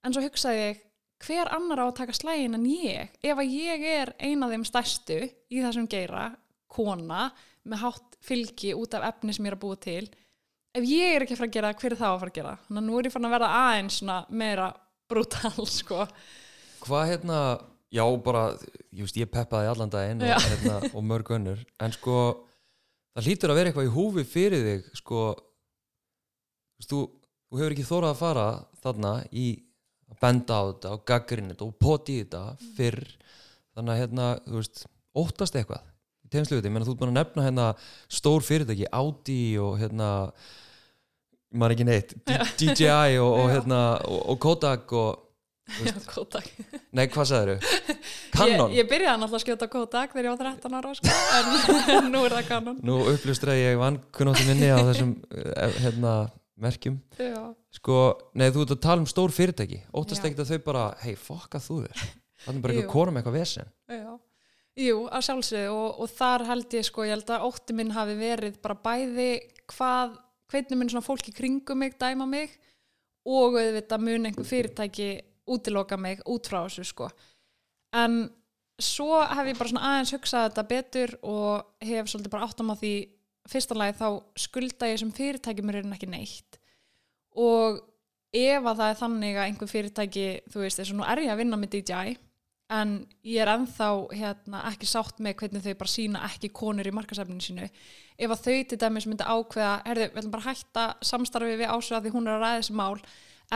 en svo hugsaði ég hver annar á að taka slægin en ég? Ef að ég er eina af þeim stærstu í þessum geira, kona með hátt fylgi út af efni sem ég er að búa til ef ég er ekki að fara að gera, hver er þá að fara að gera þannig að nú er ég fann að verða aðeins meira brútal sko. Hvað hérna, já bara ég veist, ég peppaði allan daginn og, hérna, og mörg önnur, en sko það hlýtur að vera eitthvað í húfi fyrir þig sko þú, þú, hefur ekki þórað að fara þarna í að benda á þetta og gaggrinni þetta og poti þetta fyrr. Þannig að hérna, þú veist, óttast eitthvað í tegnslu þetta, ég meina þú ert búin að nefna hérna stór fyrirtæki, Audi og hérna maður ekki neitt, DJI og, og hérna og, Kodak og Já, veist, Kodak. Nei, hvað sagður Canon, Ég, ég byrjaði náttúrulega að skjóta Kodak þegar ég var 13 ára sko, en nú er það Canon nú upplustra ég vann kunnáttu minni á þessum eh, hérna, merkjum. Já, sko, nei, þú ert að tala um stór fyrirtæki. Óttast ekki að þau bara, hei, fokka þú þér. Þannig bara Jú. eitthvað með eitthvað vesen. Já. Jú, að sjálfsögðu og, og þar held ég sko, ég held að ótti minn hafi verið bara bæði hvað, hvernig minn svona fólki kringum mig dæma mig og auðvitað mun einhver fyrirtæki útiloka mig út frá þessu sko. En svo hef ég bara svona aðeins hugsað þetta betur og hef svolítið bara áttam á því fyrsta lagi þá skulda ég sem fyrirtæki mér er ekki neitt og ef að það er þannig að einhver fyrirtæki, þú veist, eins og nú er ég að vinna með DJI en ég er ennþá hérna, ekki sátt með hvernig þau bara sína ekki konur í markasefninu sínu ef að þau til dæmis myndi ákveða herðu, við ætlum bara að hætta samstarfi við ásöða því hún er að ræða þessi mál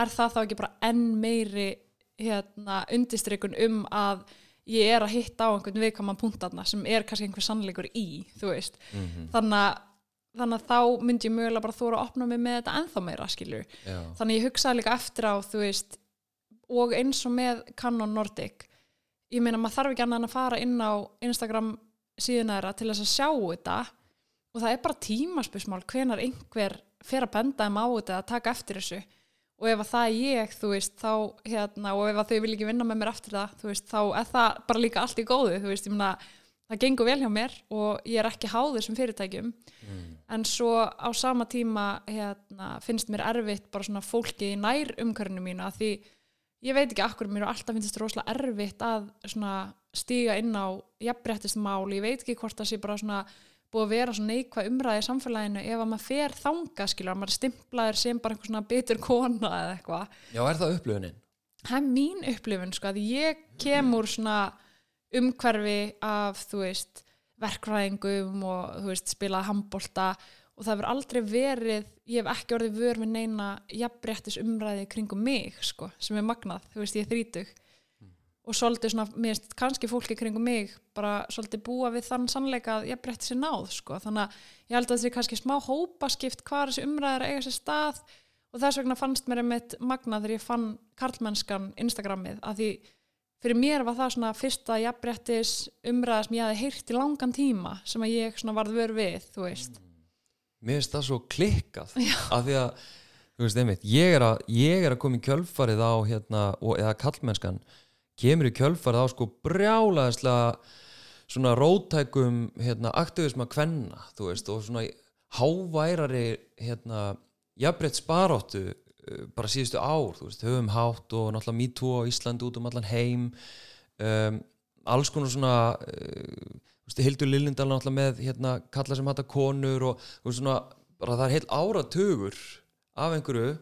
er það þá ekki bara enn meiri hérna, undistrykun um að ég er að hitta á einhvern viðkaman punktarna sem er kannski einhver sannleikur í mm þannig að þannig að þá myndi ég mögulega bara þóra að opna mig með þetta ennþá meira skilur já, þannig ég hugsaði líka eftir á þú veist og eins og með Canon Nordic ég meina maður þarf ekki annað að fara inn á Instagram síðuna þeirra til þess að sjá þetta. Og það er bara tímaspösmál hvenar einhver fer að benda þeim á þetta að taka eftir þessu og ef að það er ég, þú veist, þá hérna, og ef þau vil ekki vinna með mér eftir það, þú veist, þá er það bara líka allt í góðu, þú veist, ég meina það gengur vel hjá mér og ég er ekki háð þessum fyrirtækjum mm. en svo á sama tíma hérna, finnst mér erfitt bara svona fólki í nær umkörnum mínu að því ég veit ekki akkur mér og alltaf finnst þetta rosalega erfitt að svona stíga inn á jafnbrettist mál, ég veit ekki hvort það sé bara svona búið að vera svona neikvæð umræði í samfélaginu ef að maður fer þanga skilur, að maður stimplaður sem bara einhver svona bitur kona eða eitthvað Já, er það upplöfunin? það er mín upplifun sko að ég kem úr svona umhverfi af þú veist verkfræðingum og þú veist spilað handbolta og það hefur aldrei verið ég hef ekki orðið vör með neina jafnbrettis umræði kringum mig sko sem er magnað, þú veist ég er þrítug og svolítið svona, mér finnst kannski fólki kringum mig bara svolítið búa við þann sannleika að jafnbretti sér náð sko. Þannig að ég held að þetta er kannski smá hópaskipt hvað þessi umræðir eiga sér stað og þess vegna fannst mér einmitt magnað þegar ég fann karlmennskan Instagramið að því fyrir mér var það svona fyrsta jafnbrettis umræða sem ég hafi heyrt í langan tíma sem að ég svona varð vör við, þú veist. Mér finnst það svo klikkað af því að, þú veist, einmitt ég er að, ég er að koma í kjölfarið á hérna, og, kemur í kjölfarið á sko brjálaðislega svona rótækum hérna, aktivisma kvenna, þú veist, og svona háværari hérna, jafnbreytt sparóttu uh, bara síðustu ár, þú veist, höfum hátt og náttúrulega MeToo á Íslandi út um allan heim um, alls konar svona uh, veist, Hildur Lillindal náttúrulega með hérna, kalla sem hata konur og veist, svona, bara það er heil áratugur af einhverju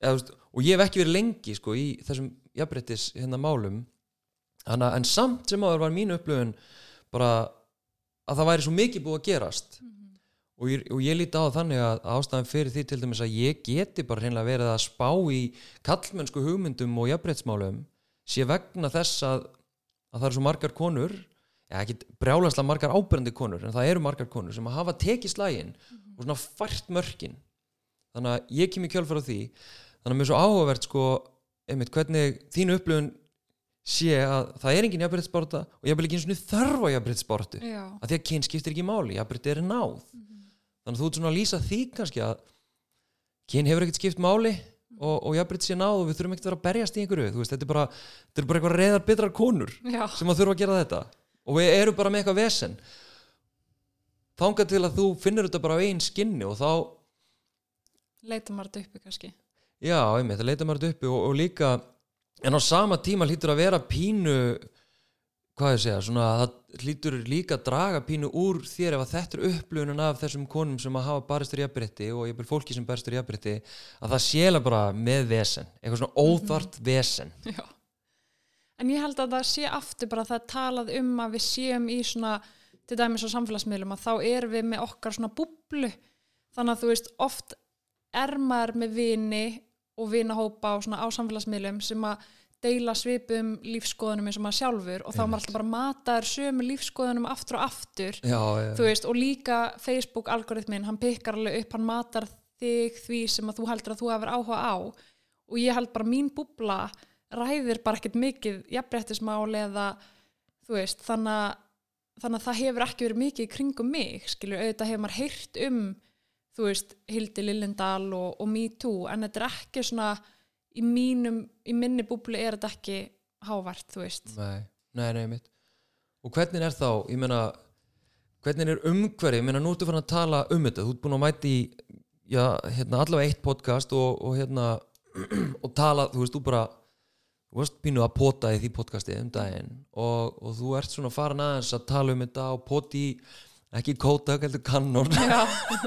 eða, veist, og ég hef ekki verið lengi sko, í þessum jafnbrettis hérna, málum. Þannig, en samt sem áður var mín upplöfun bara að það væri svo mikið búið að gerast. Og ég, og ég líti á þannig að ástæðan fyrir því til dæmis að ég geti bara hreinlega verið að spá í kallmennsku hugmyndum og jafnbrettsmálum sé vegna þess að, að það eru svo margar konur ja, ekki brjálanslega margar ábyrjandi konur en það eru margar konur sem að hafa tekið slægin og svona fært mörkin. Þannig að ég kem í kjölfara því þannig að mér er svo áhugavert sko einmitt hvernig þín upplifun sé að það er engin jafnbrettsbárta og ég vil ekki eins og þörfa jafnbrettsbártu Já, að því að kyn skiptir ekki máli, jafnbreytti er náð. Þannig að þú ert svona að lýsa því kannski að kyn hefur ekkert skipt máli og, og jafnbreytti sé náð og við þurfum ekkert að vera að berjast í einhverju veist, þetta er bara, þetta er bara eitthvað reyðar bitrar konur já, sem að þurfa að gera þetta. Og við erum bara með eitthvað vesen. Þangað til að þú finnur þetta bara á einn skinni og þá, leita maður þetta uppi kannski já, einmitt, það leita maður uppi og, og líka, en á sama tíma hlýtur að vera pínu hvað ég segja, svona það hlýtur líka að draga pínu úr þér ef að þetta er upplöfunin af þessum konum sem að hafa baristur jafnbrytti og ég byrð fólki sem baristur jafnbrytti að það séla bara með vesen eitthvað svona óþvart vesen. Já. En ég held að það sé aftur bara að það er talað um að við séum í svona, til dæmis á samfélagsmiðlum að þá erum við með okkar svona búblu. Þannig að þú veist oft er maður með vini og vinahópa og svona á samfélagsmiðlum sem að deila svipum lífskoðunum eins og maður sjálfur og þá maður alltaf bara mataður sömu lífskoðunum aftur og aftur já, já, veist, og líka Facebook algoritmin, hann pikkar alveg upp, hann matar þig því sem að þú heldur að þú hefur áhuga á og ég held bara mín búbla ræðir bara ekkert mikið jafnbrettismál eða veist, þannig að, þannig að það hefur ekki verið mikið kringum mig, skilur, auðvitað hefur maður heyrt um, þú veist, Hildi Lillendal og, og MeToo, en þetta er ekki svona í mínum, í minni búblu er þetta ekki hávart, þú veist. Nei, nei, nei, mitt Og hvernig er þá, ég meina hvernig er umhverfi, ég meina nú ertu fann að tala um þetta, þú ert búin að mæti í já, hérna, allavega eitt podcast og, og hérna, og tala þú veist, þú bara þú varst pínu að pota í því podcasti um daginn og, og þú ert svona farin aðeins að tala um þetta og poti í ekki Kodak, heldur Canon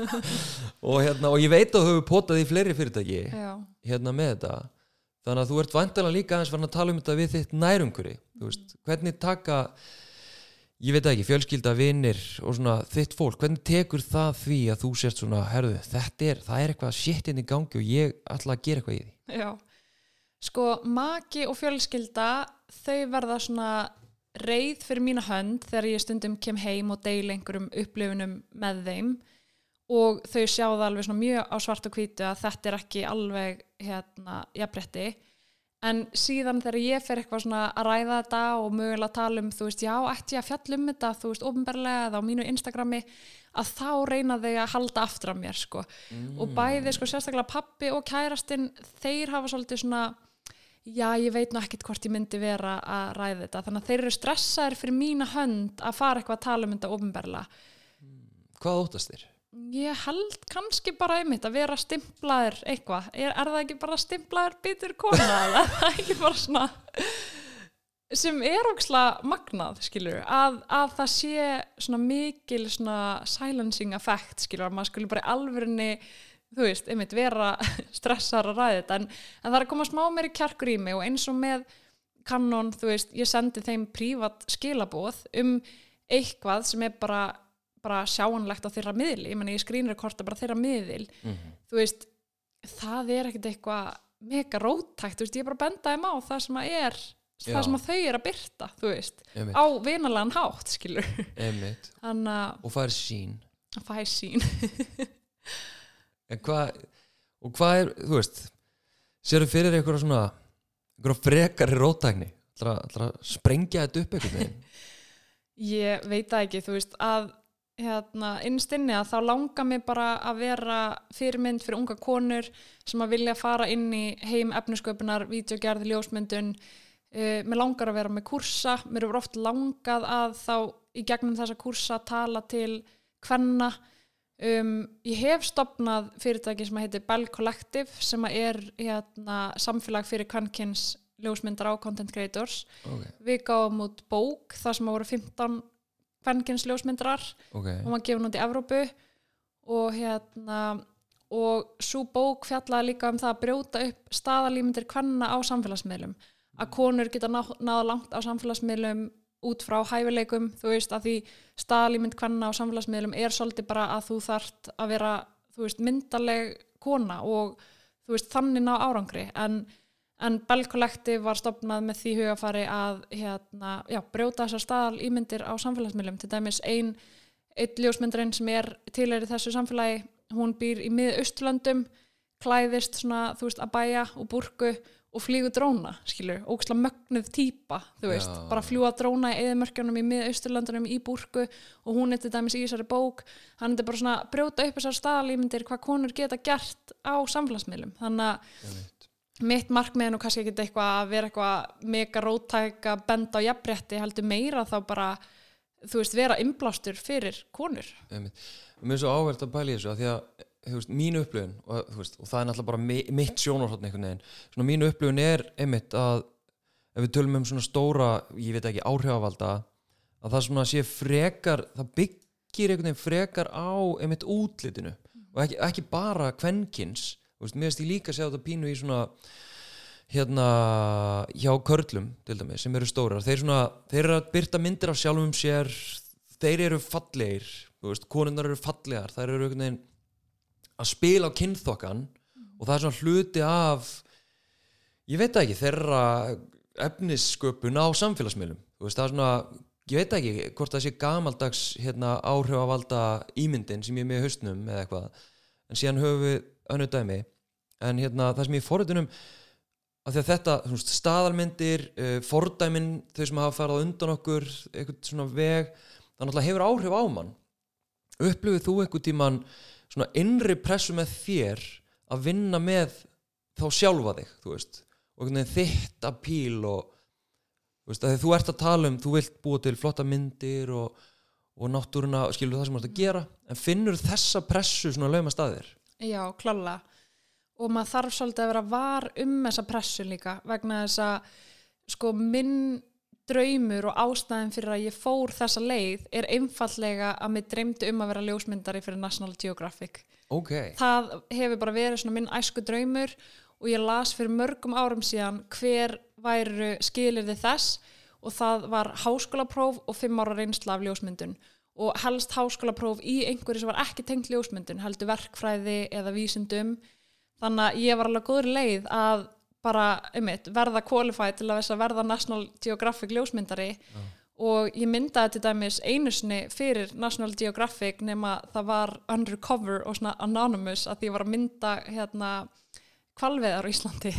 og hérna, og ég veit að þú hefur potað í fleiri fyrirtæki hérna með þetta. Þannig að þú ert vantilega líka aðeins farin að tala um þetta við þitt nærumkuri veist, hvernig taka ég veit ekki, fjölskylda, vinnir og svona þitt fólk, hvernig tekur það því að þú sért svona, herðu, þetta er það er eitthvað shit inn í gangi og ég ætla að gera eitthvað í því? Já. Sko, maki og fjölskylda, þau verða svona reið fyrir mína hönd þegar ég stundum kem heim og deil einhverjum upplifunum með þeim. Og þau sjá það alveg svona mjög á svart og hvítu að þetta er ekki alveg hérna jafnbretti en síðan þegar ég fer eitthvað svona að ræða þetta og mögulega tala um þú veist, já, ætti ég að fjalla um þetta þú veist, ofinberlega eða á mínu Instagrami að þá reyna þau að halda aftur af mér sko, og bæði sko sérstaklega pappi og kærastinn, þeir hafa svolítið svona já, ég veit nú ekkit hvort ég myndi vera að ræða þetta, þannig að þeir eru stressaðir fyrir mína hönd að fara eitthvað að tala um þetta ofinberla. Hvað óttast þér? Ég held kannski bara einmitt að vera stimplaður eitthvað, er, er það ekki bara stimplaður bitur kona? Eða er það ekki bara svona sem er óksla magnað skilur, að, að það sé svona mikil svona silencing effect skilur, að maður skulle bara í alvörinni þú veist, einmitt vera stressar að ræða þetta, en, en það er að koma smá meiri kjarkur í mig og eins og með kannon, þú veist, ég sendi þeim prívat skilabóð um eitthvað sem er bara, bara sjáanlegt á þeirra miðli, ég menna ég skrínrekorta bara þeirra miðil, Mm þú veist það er ekkert eitthvað mega róttækt, þú veist, ég er bara að benda þeim á það sem að er, Já. það sem að þau er að byrta, þú veist, Einmitt, á vinalegan hátt, skilur, þannig að Og er sín? fæ sín En hvað, og hvað er, þú veist, sérðu fyrir einhverja svona, einhverja frekari róttækni? Það er að sprengja þetta upp einhvern veginn? Ég veit það ekki, þú veist, að hérna, innstinni að þá langar mig bara að vera fyrirmynd fyrir unga konur sem að vilja fara inn í heim efnusköpunar, vídeogerð, ljósmyndun uh, mér langar að vera með kursa mér hefur oft langað að þá í gegnum þessa kursa tala til hvenna um, ég hef stopnað fyrirtæki sem heitir Bell Collective sem er hérna, samfélag fyrir kvenkins ljósmyndar á content creators. Ok, við gáum út bók þar sem voru 15 kvenkins ljósmyndarar. Ok, hún var gefin út í Evrópu. Og hérna og svo bók fjallaði líka um það að brjóta upp staðalímyndir kvenna á samfélagsmiðlum. Að konur geta ná, náða langt á samfélagsmiðlum út frá hæfileikum þú veist að því staðalímynd kvenna á samfélagsmiðlum er svolítið bara að þú þart að vera þú veist myndaleg kona og þú veist þannig ná árangri en En Bell Collective var stopnað með því hugafari að hérna, já, brjóta þessar staðal ímyndir á samfélagsmiðlum. Til dæmis ein, einn ljósmyndarinn sem er tilheyri þessu samfélagi, hún býr í mið-austurlöndum, klæðist svona, þú veist, að bæja og burku og flýgu dróna, skilur, ógæslega mögnuð típa, þú veist, Já. bara fljúa dróna í eðimörkjunum í mið-austurlöndunum í burku og hún er til dæmis í þessari bók, hann er bara svona að brjóta upp þessar staðalímyndir hvað konur geta gert á samfélagsmiðlum. Þannig að mitt markmið er nú kannski ekki eitthvað að vera eitthvað mega róttæk að benda á jafnrétti heldur meira þá bara þú veist vera innblástur fyrir konur. Og mér er svo áverð að í þessu að því að, veist, mín upplifun og, veist, og það er náttúrulega bara mi mitt sjónarhóttn einhvern veginn. Svona mín upplifun er einmitt að ef við tölum um svona stóra, ég veit ekki, áhrifavalda að það svona sé frekar, það byggir einhvern veginn frekar á einmitt útlitinu og ekki, ekki bara kvenkins, veist, mér veist ég líka að segja þetta pínu í svona hérna hjá körlum til dæmis sem eru stórar, þeir svona þeir eru að byrta myndir af sjálfum sér þeir eru fallegir konundar eru fallegar, þær eru einhvern veginn að spila á kynþokkan og það er svona hluti af ég veit ekki, þeirra efnissköpun á samfélagsmiðlum. Veist, það er svona, ég veit ekki hvort það sé gamaldags hérna, áhrifavalda ímyndin sem ég er með í haustnum eða eitthvað, en síðan höfum við önnu dæmi, en hérna það sem ég fóruðunum að því að þetta, veist, staðalmyndir uh, fordæmin, þau sem hafa farið á undan okkur, eitthvað svona veg það náttúrulega hefur áhrif á mann. Upplifið þú einhvern tíman svona innri pressu með þér að vinna með þá sjálfa þig, þú veist. Og einhvern veginn þitt að píl og þú veist, að þú ert að tala um þú vilt búa til flotta myndir og, og náttúruna, skilur það sem þú ert að gera en finnur þessa pressu svona lauma staðir já, klála og maður þarf svolítið að vera var um þessa pressu líka vegna þess að sko minn draumur og ástæðin fyrir að ég fór þessa leið er einfallega að mér dreymdi um að vera ljósmyndari fyrir National Geographic. Ok, það hefur bara verið minn æsku draumur og ég las fyrir mörgum árum síðan hver væru skilirði þess og það var háskólapróf og fimm ára reynsla af ljósmyndun. Og helst háskólapróf í einhverju sem var ekki tengt ljósmyndun, heldur verkfræði eða vísindum. Þannig að ég var alveg góður leið að bara, einmitt, verða qualified til að verða National Geographic ljósmyndari. Og ég myndaði til dæmis einu sinni fyrir National Geographic nema það var undercover og svona anonymous að ég var að mynda hérna kvalveðar á Íslandi.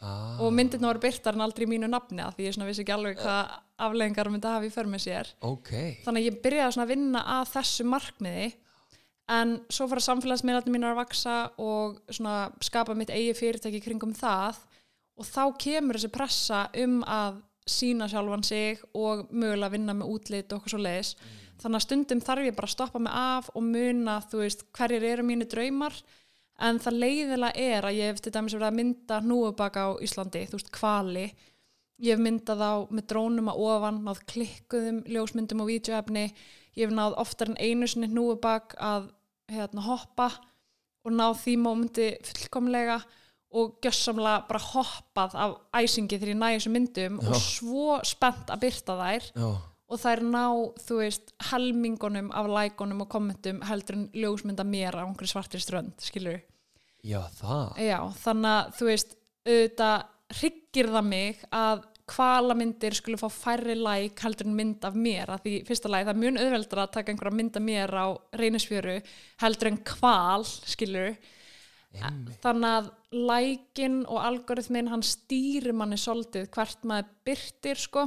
Ah, og myndirna voru byrtar en aldrei í mínu nafni að því ég svona vissi ekki alveg hvað afleggingar myndi að hafa í för með sér. Ok. Þannig að ég byrjaði svona að vinna að þessu markmiði. En svo fara samfélagsmiðlarnir mínar að vaksa og svona skapa mitt eigi fyrirtæki kringum það og þá kemur þessi pressa um að sína sjálfan sig og mögulega vinna með útlit og okkur svo leiðis þannig að stundum þarf ég bara að stoppa mig af og muna, þú veist, hverjir eru mínu draumar. En það leiðilega er að ég hef til dæmis verið að mynda hnúubaka á Íslandi, þú veist, kvali ég hef myndað á með drónum að ofan, náð klikkuðum ljósmyndum og vídeoefni, ég hef náð oftar en einu sinni hnúubak að hérna, hoppa og náð því mómenti fullkomlega og gjössamlega bara hoppað af æsingi þegar ég næði þessu myndum Já. og svo spennt að byrta þær já, og þær ná, þú veist, helmingunum af lækunum og kommentum heldur en ljósmynda mér á einhverju svartri strönd, skilur já, það Já, þannig að, þú veist, auðvitað hryggir það mig að hvala myndir skulle fá færri læk heldur en mynd af mér, að því fyrsta læk það er mjög auðveldra að taka einhverja mynd af mér á reynisfjöru heldur en hval, skilur. Þannig að lækin og algoritmin hann stýrir manni svolítið hvert maður byrtir sko.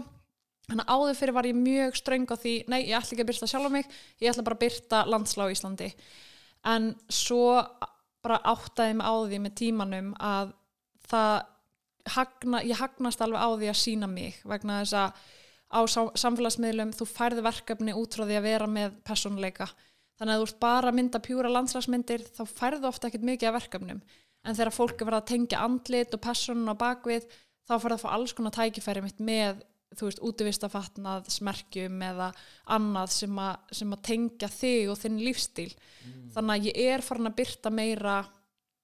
Þannig að áður fyrir var ég mjög ströng á því nei, ég ætla ekki að byrta sjálf mig ég ætla bara að byrta landslá í Íslandi. En svo bara áttaði mig á því með tímanum að það hagna, ég hagnast alveg á því að sína mig vegna þess að á samfélagsmiðlum þú færði verkefni út frá því að vera með persónuleika þannig að þú ert bara að mynda pjúra landslagsmyndir þá færðu ofta ekkert mikið af verkefnum. En þegar fólk er verið að tengja andlit og persónun á bakvið þá færðu að fá alls konar tækifæri mitt með þú veist, útivistafatnað, smerkjum eða annað sem, a, sem að tengja þig og þinn lífstíl. Þannig að ég er farin að byrta meira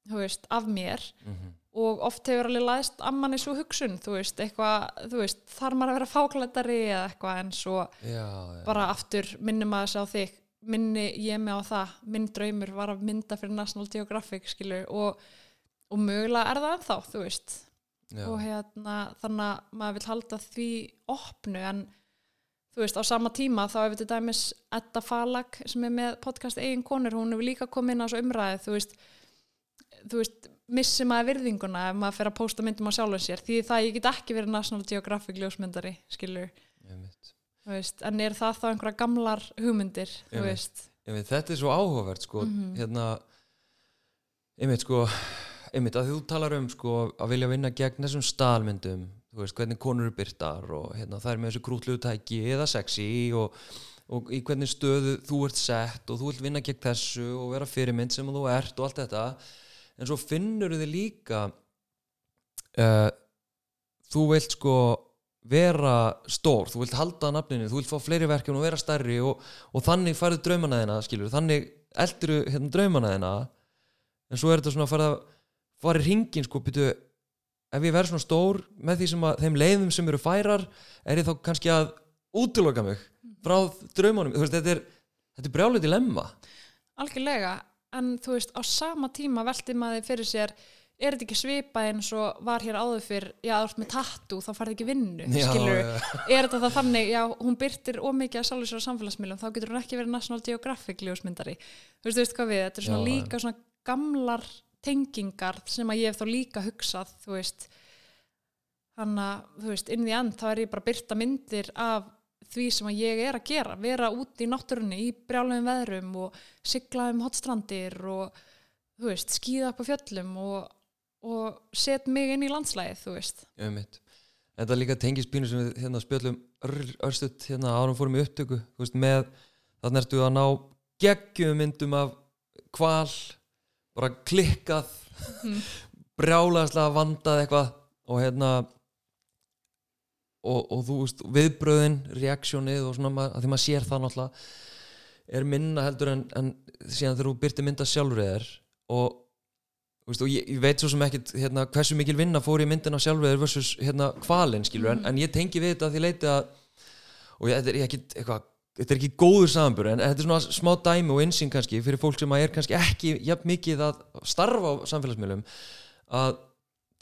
þú veist, af mér. Mhm. og oft hefur alveg læðist að manni svo hugsun, þú veist, eitthvað þú veist, þarf maður að vera fáklættari eða eitthvað en svo já, já. bara aftur minnum maður sig á þig minni ég mig á það, minn draumur var að mynda fyrir National Geographic skilur og, og mögulega er það ennþá þú veist já. og hérna þannig að maður vil halda því opnu en þú veist á sama tíma þá hefur til dæmis Edda Falag sem er með podcast eigin konur, hún hefur líka komið inn á svo umræði þú veist, þú veist missi maður virðinguna ef maður fer að posta myndum á sjálfum sér því það ég get ekki verið National Geographic ljósmyndari skilur, Einmitt. þú veist en er það þá einhverja gamlar hugmyndir veist, Einmitt, þetta er svo áhugavert sko, Mhm. hérna einmitt sko einmitt að þú talar um sko að vilja vinna gegn þessum staðalmyndum þú veist hvernig konur eru byrtar og hérna það er með þessu krútlugu tæki eða sexy og, og í hvernig stöðu þú ert sett og þú vilt vinna gegn þessu og vera fyrirmynd sem þú ert og allt þetta. En svo finnur þið líka uh, þú vilt sko vera stór, þú vilt halda nafninu, þú vilt fá fleiri verkefni og vera stærri og, og þannig færðu draumana þina skilur, þannig eldur hérna, draumana þina en svo er þetta svona að fara að fara í ringin sko, byrju, ef ég verð svona stór með því sem að þeim leiðum sem eru færar er ég þá kannski að útiloka mig frá draumanum þú veist, þetta er, þetta er brjálið dilemma. Algjörlega en þú veist á sama tíma velti maður fyrir sér er þetta ekki svipað eins og var hér áður fyrr? Já, þú ert með tattu, þá farið ekki vinnu Já, skilur, já. er þetta það þannig? Já, hún byrtir ómikið að sjálfur sér á samfélagsmiðlum þá getur hún ekki verið National Geographic ljósmyndari. Þú veist, þú veist hvað við, þetta er svona Já, líka svona gamlar tengingar sem að ég hef þá líka hugsað, þú veist. Þannig að, þú veist, inn í end þá er ég bara byrta myndir af því sem að ég er að gera, vera út í náttúrunni í brjálegum veðrum og sigla um hotstrandir og þú veist, skýða upp á fjöllum og, og set mig inn í landslæðið, þú veist Einmitt. Þetta líka tengispínu sem við hérna spjöllum ör- örstutt hérna árum fórum í upptöku þú veist, með þannig ertu að ná geggjum myndum af kval bara klikkað Mhm. brjálaðslega vandað eitthvað og hérna og, og þú veist viðbröðin, reaksjónið og svona að því maður sér það náttúrulega er minna heldur en, en síðan þegar þú byrti mynda sjálfur þér og Þú veist, og ég, ég veit svo sem ekkit hérna, hversu mikil vinna fór í myndina sjálfur versus hérna, kvalinn skilur en, en ég tengi við þetta að því leiti að og ég, þetta er ekki eitthvað þetta er ekki góður samanbur en þetta er svona smá dæmi og einsinn kannski fyrir fólk sem er kannski ekki jafn mikið að starfa á samfélagsmiðlum að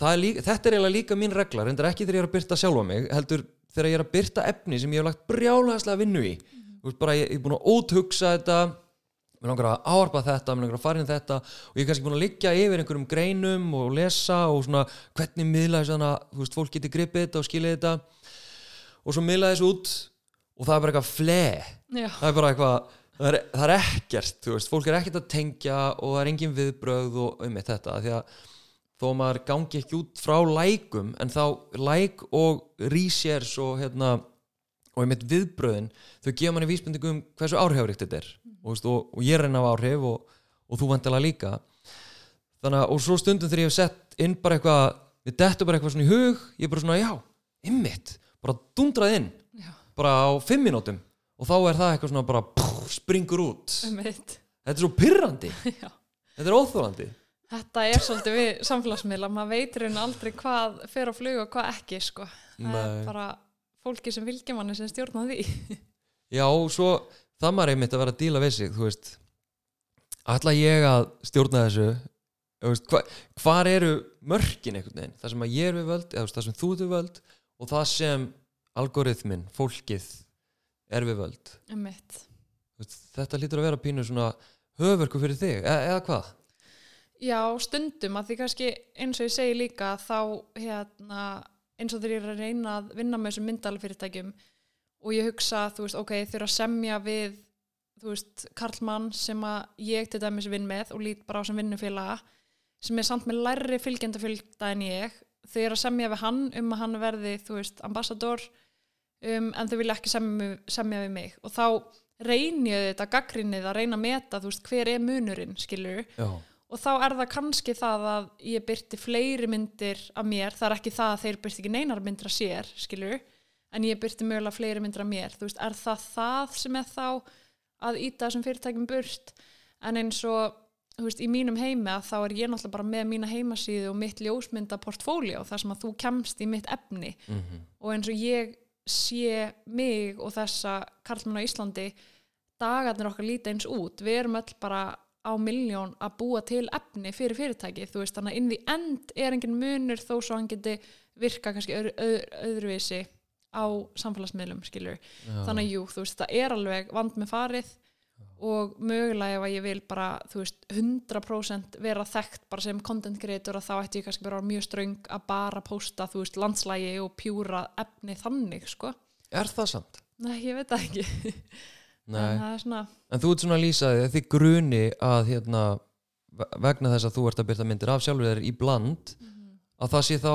er líka, þetta er eiginlega líka mín regla reyndar ekki þegar ég er að byrta sjálfa mig heldur þegar ég er að byrta efni sem ég hef lagt brjálæðslega vinnu í. Þú veist bara ég, ég er búin að óthugsa þetta mér langar að áarpa þetta, mér langar að fara inn þetta og ég er kannski búin að liggja yfir einhverjum greinum og lesa og svona hvernig miðla þess að þú veist, fólk geti gripið þetta og skilið þetta. Og svo miðla þess út og það er bara eitthvað fle það er bara eitthvað það er, það er ekkert, þú veist, fólk er ekkert að tengja og það er engin viðbrögð og um þetta, því að þó að maður gangi ekki út frá lækum en þá læk og reshares og hérna og einmitt viðbröðin, þau gefa manni vísbendingu um hversu áhrifaríkt þetta er og, veist, og, og ég reyna á áhrif og, og þú vantilega líka þannig að og svo stundum þegar ég hef sett inn bara eitthvað, við dettu bara eitthvað svona í hug ég er bara svona já, ymmit bara dundrað inn, Já. bara á fimm mínútum og þá er það eitthvað svona bara pff, springur út Einmitt. þetta er svo pyrrandi, Já. þetta er óþólandi Þetta er svolítið við samfélagsmiðla, maður veitur henni aldrei hvað fer á flug og hvað ekki, sko. Það Nei. er bara fólki sem vilja manni sem stjórna því. Já, svo það maður einmitt að vera að díla við sig þú veist. Ætla ég að stjórna þessu? Veist, hva, hvar eru mörkin einhvern veginn, það sem að ég er við völd eða það sem þú við völd og það sem algoritmin, fólkið er við völd. Veist, þetta lítur að vera pínu svona höfverku fyrir þig, e eða hvað? Já, stundum að því kannski eins og ég segi líka þá hérna, eins og þegar ég er að reyna að vinna með þessum myndalfyrirtækjum og ég hugsa, þú veist, ok, þurfa að semja við, þú veist, Karlmann sem að ég til dæmis vinn með og lít bara á sem vinnufélaga sem er samt með lærri fylgjendafylgda en ég. Þau eru að semja við hann um að hann verði, þú veist, ambassador um, en þau vilja ekki semja, semja við mig. Og þá reyni ég þetta gaggrinnið að reyna að meta, þú veist, hver er munurinn, skilur Já, og þá er það kannski það að ég byrti fleiri myndir af mér. Það er ekki það að þeir byrti ekki neinar myndir af sér skilur, en ég byrti mögulega fleiri myndir af mér, þú veist, er það það sem er þá að íta þessum fyrirtækjum burt, en eins og þú veist, í mínum heimi að þá er ég náttúrulega bara með mína heimasíðu og mitt ljósmynda portfóljó, þar sem að þú kemst í mitt efni. Mm og eins og ég sé mig og þessa karlmenn á Íslandi dagarnir okkar líta eins út. Við erum öll bara á miljón að búa til efni fyrir fyrirtæki þú veist þannig að inn því end er engin munur þó svo hann geti virka kannski öðru, öðru, öðruvísi á samfélagsmiðlum skilur þannig að jú, þú veist, það er alveg vand með farið og mögulega ef að ég vil bara, þú veist, 100% vera þekkt bara sem content creator að þá ætti ég kannski bara mjög ströng að bara posta, þú veist, landslægi og pjúra efni þannig, sko. Er það samt? Nei, ég veit það ekki en það er svona, en þú ert svona að lýsa því að þið gruni að hérna, ve- vegna þess að þú ert að byrta myndir af sjálfur þér í bland að það sé þá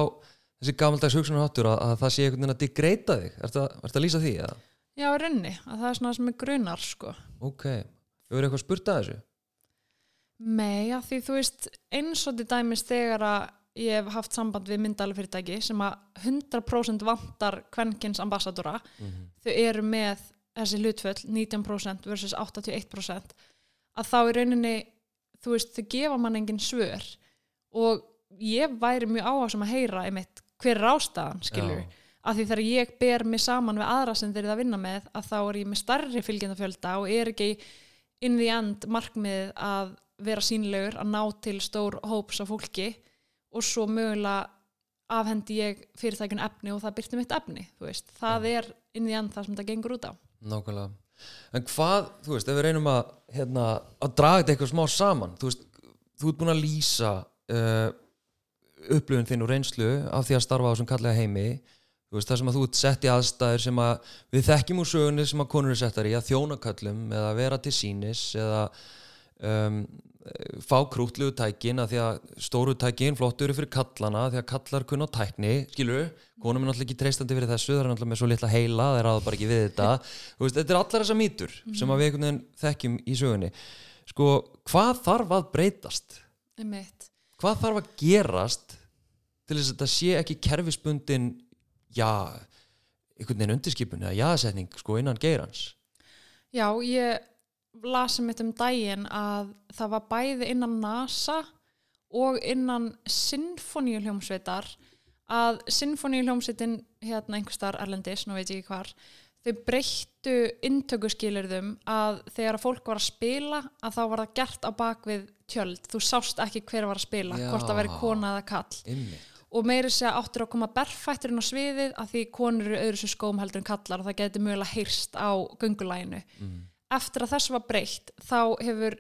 þessi gamaldags hugsunarháttur að, að það sé einhvern veginn að digreita þig Ertu að, ertu að lýsa því? Eða? já, í raunni að það er svona sem er grunar, sko Ok, hefur eitthvað spurt að þessu? Nei, að því þú veist eins og til dæmis þegar að ég hef haft samband við myndalfyrirtæki sem að 100% vantar kvenkins ambassadora Mhm. þau eru með þessi hlutföll 19% versus 81% að þá í rauninni þú veist, þau gefa mann engin svör. Og ég væri mjög áhersum að heyra einmitt hver er ástæðan, skilur Já. að því þegar ég ber mig saman við aðra sem þeir eru að vinna með að þá er ég með starri fylgjendafjölda og er ekki in the end markmið að vera sínlegur að ná til stór hóps af fólki. Og svo mögulega afhendi ég fyrirtækun efni og það byrti mitt efni, þú veist, það er in the end það sem það gengur út á. Nákvæmlega. En hvað, þú veist, ef við reynum að hérna, að draga þetta eitthvað smá saman þú veist, þú ert búin að lýsa uh, upplifun þinn og reynslu af því að starfa á þessum kallega heimi. Þú veist, það sem að þú ert sett í aðstæður sem að við þekkjum úr sögunni sem að konur er settar í að þjóna kallum eða vera til sínis eða um, fá krútlugu tækin að því að stóru tækin flottu eru fyrir kallana því að kallar kunna á tækni. Skilur, konum er náttúrulega ekki treystandi fyrir þessu það er náttúrulega með svo litla heila, það er aða bara ekki við þetta. Veist, þetta er allar þessar mýtur sem að við einhvern veginn þekkjum í sögunni. Sko, hvað þarf að breytast? Einmitt. hvað þarf að gerast til þess að þetta sé ekki kerfisbundin já, einhvern veginn undirskipun eða jaðsetning sko innan geirans? Já, ég lasi mitt um daginn að það var bæði innan NASA og innan sinfoníuljómsveitar að sinfoníuljómsveitin hérna einhverstaðar erlendis, nú veit ég ekki hvar þau breyttu inntökuskilirðum að þegar að fólk var að spila að þá var það gert á bakvið tjöld þú sást ekki hver var að spila Já. hvort það veri kona eða kall Einmitt. og meiri segja áttur að koma berfætturinn á sviðið að því konur eru öðru sem skóm heldur en kallar og það geti mögulega heyrst á göngulæginu. Mm. Eftir að þessu var breytt þá hefur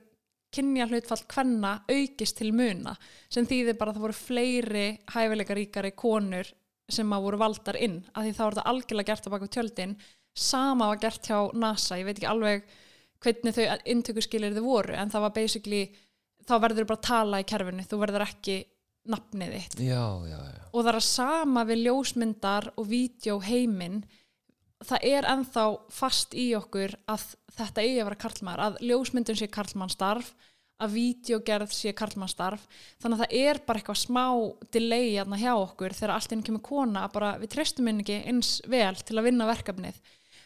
kynja hlutfall kvenna aukist til muna sem þýðir bara að það voru fleiri hæfileikaríkari konur sem að voru valdar inn að því þá var þetta algjörlega gert á baka tjöldin. Sama var gert hjá NASA ég veit ekki alveg hvernig þau inntökuskilir þau voru en það var basically þá verður bara að tala í kerfinu þú verður ekki nafnið þitt. Já, já, já. Og það er að sama við ljósmyndar og vídeo heiminn það er ennþá fast í okkur að þetta eigi að vera karlmaður að ljósmyndun sé karlmannstarf að vídeogerð sé karlmannstarf þannig að það er bara eitthvað smá delay hérna hjá okkur þegar allt inn kemur kona að bara við treystum inn ekki eins vel til að vinna verkefnið.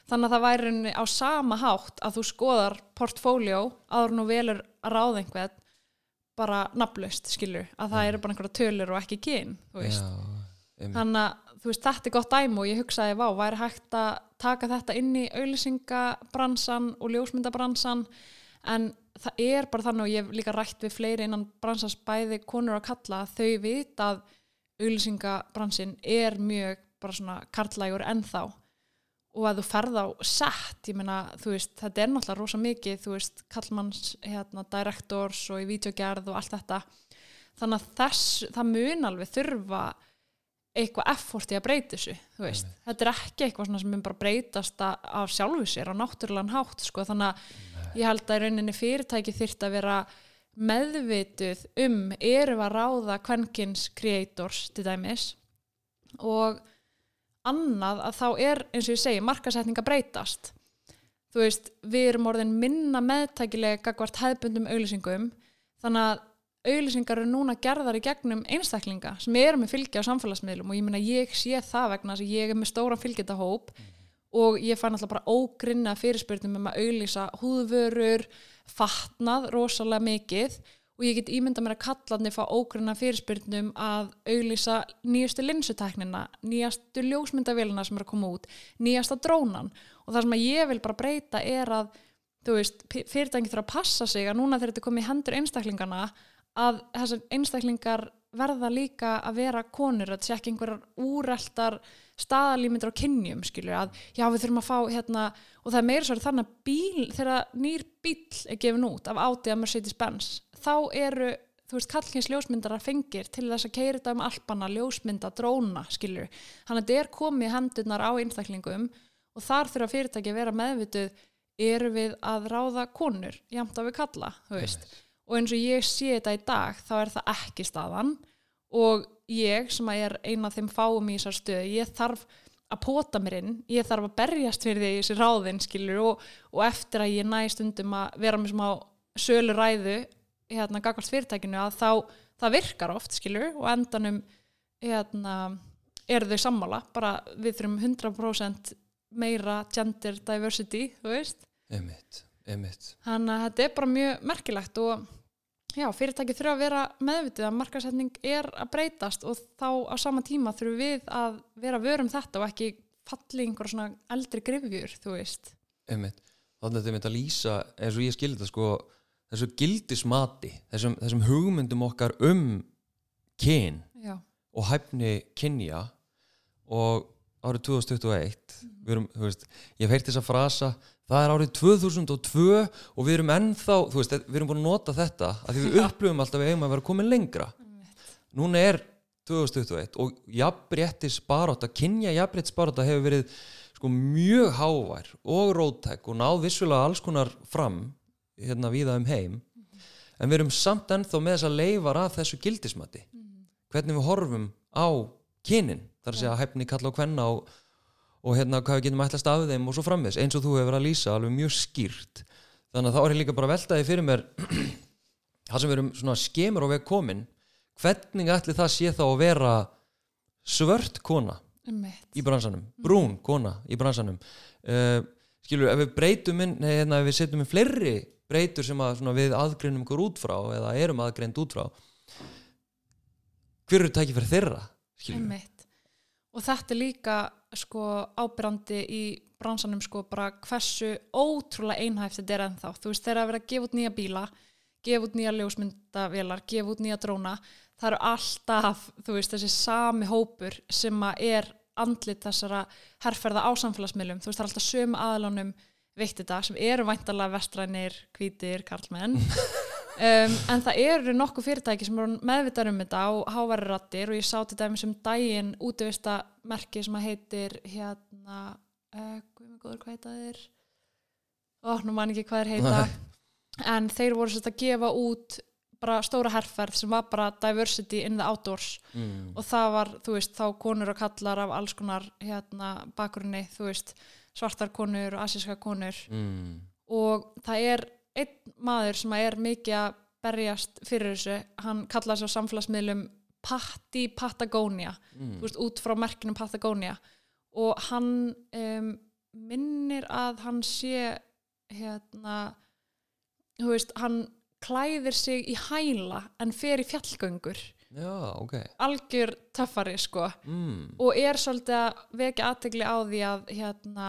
Þannig að það væri á sama hátt að þú skoðar portfóljó áður nú velur að ráða einhvern bara nafnlaust skilur að það eru bara einhverja tölur og ekki kyn þú veist. Já, einmitt. þannig að þú veist þetta er gott dæmi og ég hugsaði vá, væri hægt að taka þetta inn í auðlýsingabransan og ljósmyndabransan en það er bara þannig og ég hef líka rætt við fleiri innan bransans bæði konur að kalla að þau vita að auðlýsingabransin er mjög bara svona karlægur ennþá. Og að þú ferð á sett, ég meina, þú veist, þetta er náttúrulega rosa mikið, þú veist, kallmanns hérna, directors og í videogerð og allt þetta, þannig að þess, það mun alveg þurfa eitthvað effort í að breyta þessu, þetta er ekki eitthvað sem mun bara breytast af sjálfu sér á náttúrulegan hátt, sko, þannig að ég held að í rauninni fyrirtæki þyrft að vera meðvituð um eru að ráða kvenkins creators til dæmis og annað að þá er eins og ég segi markasetning að breytast. Þú veist, við erum orðin minna meðtækilega gagvart hefðbundum auðlýsingum þannig að auðlýsingar eru núna gerðar í gegnum einstaklinga sem eru með fylgja á samfélagsmiðlum og ég meina ég sé það vegna að ég er með stóran fylgjendahóp og ég fann alltaf bara ógrinna fyrirspyrnum um að auðlýsa húðvörur, fatnað rosalega mikið og ég get ímynda mér að kallarni fá ógrinna fyrirspyrnum að auðlýsa nýjastu linsuteknina, nýjastu ljósmyndavélina sem er að koma út, nýjasta drónan. Og það sem ég vil bara breyta er að þú veist, fyrirtæki þurfa að passa sig að núna þegar þetta komið hendur einstaklingana að þessar einstaklingar verða líka að vera konur að sé ekki einhverjar úreltar staðalímyndir á kynjum skilur að já við þurfum að fá hérna og það er meira svo þannig að bíl þegar nýr bíl er gefin út af Audi að Mercedes Benz þá eru þú veist kallkins ljósmyndara fengir til þess að keira þetta um alpana ljósmynda dróna skilur þannig að þetta er komið í hendurnar á einstaklingum og þar þurfa fyrirtæki að vera meðvituð eru við að ráða konur jæmt að við kalla þú veist og eins og ég sé þetta í dag þá er það ekki staðan. Og ég sem að er eina af þeim fáum í þessar stöðu, ég þarf að pota mér inn, ég þarf að berjast fyrir því í þessi ráðin skilur og, og eftir að ég næ stundum að vera með smá sölu ræðu hérna gagvart fyrirtækinu að þá það virkar oft skilur og endanum hérna eru þau sammála, bara við þurfum 100% meira gender diversity, þú veist. Einmitt Þannig að þetta er bara mjög merkilegt og já, fyrirtæki þurfa að vera meðvitið að markasetning er að breytast og þá á sama tíma þurfum við að vera vörum þetta og ekki falli einhver svona eldri grifjur, þú veist. einmitt, þannig að þetta er að lýsa eins og ég skildi þetta sko þessu gildismati, þessum, þessum hugmyndum okkar um kyn Já, og hæfni kynja og árið 2021 við erum, þú veist, ég hef heyrt þessa frasa það er árið 2002 og við erum ennþá, þú veist, við erum búin að nota þetta að því við upplöfum alltaf að við eigum að vera komin lengra. Núna er 2021 og jafnréttis baróta, kynja jafnréttis baróta hefur verið sko mjög hávær og rótæk og náð vissulega alls konar fram hérna víða um heim. En við erum samt ennþá með þessa leifar af þessu gildismati. Hvernig við horfum á kynin þar að segja hæfni kalla á kvenna og, og hérna hvað við getum ætlast af þeim og svo framvis eins og þú hefur að lýsa alveg mjög skýrt. Þannig að þá er ég líka bara að velta því fyrir mér það sem við erum svona skemur á veg komin hvernig ætli það sé þá að vera svört kona í bransanum, brún kona í bransanum? Uh, skilur, ef við breytum inn, nei, hérna, ef við setjum inn fleiri breytur sem að svona, við aðgreinum ykkur út frá eða erum aðgreind út frá hver eru tækifæri þeirra skilur Ummitt. Og þetta er líka sko ábyrrandi í bransanum sko bara hversu ótrúlega einhæft þetta er ennþá. Þú veist þegar að vera að gefa út nýja bíla, gefa út nýja ljósmyndavélar, gefa út nýja dróna, það eru alltaf, þú veist, þessi sami hópur sem að er andlit þessara herrferða á samfélagsmiðlum. Þú veist, það er alltaf sömu aðlánum veitt þetta sem eru væntalega vestrænir, hvítir, karlmenn. Um, en það eru nokkuð fyrirtæki sem eru meðvitað um þetta og háværi rattir og ég sá til dæmis um daginn útivista merki sem að heitir hérna uh, góður hvað heita þeir? Ó, nú man ekki hvað þeir heita. En þeir voru sérst að gefa út bara stóra herrferð sem var bara diversity in the outdoors. Mm. og það var, þú veist, þá konur og kallar af alls konar hérna bakgrunni, þú veist, svartar konur og asíska konur. Mm. og það er einn maður sem er mikið að berjast fyrir þessu, hann kallaði á samfélagsmiðlum Patti Patagonia Mm. veist, út frá merkinum Patagonia og hann um, minnir að hann sé hérna þú veist, hann klæðir sig í hæla en fer í fjallgöngur já, ok algjör töffari sko mm. og er svolítið að vekja aðtegli á því að hérna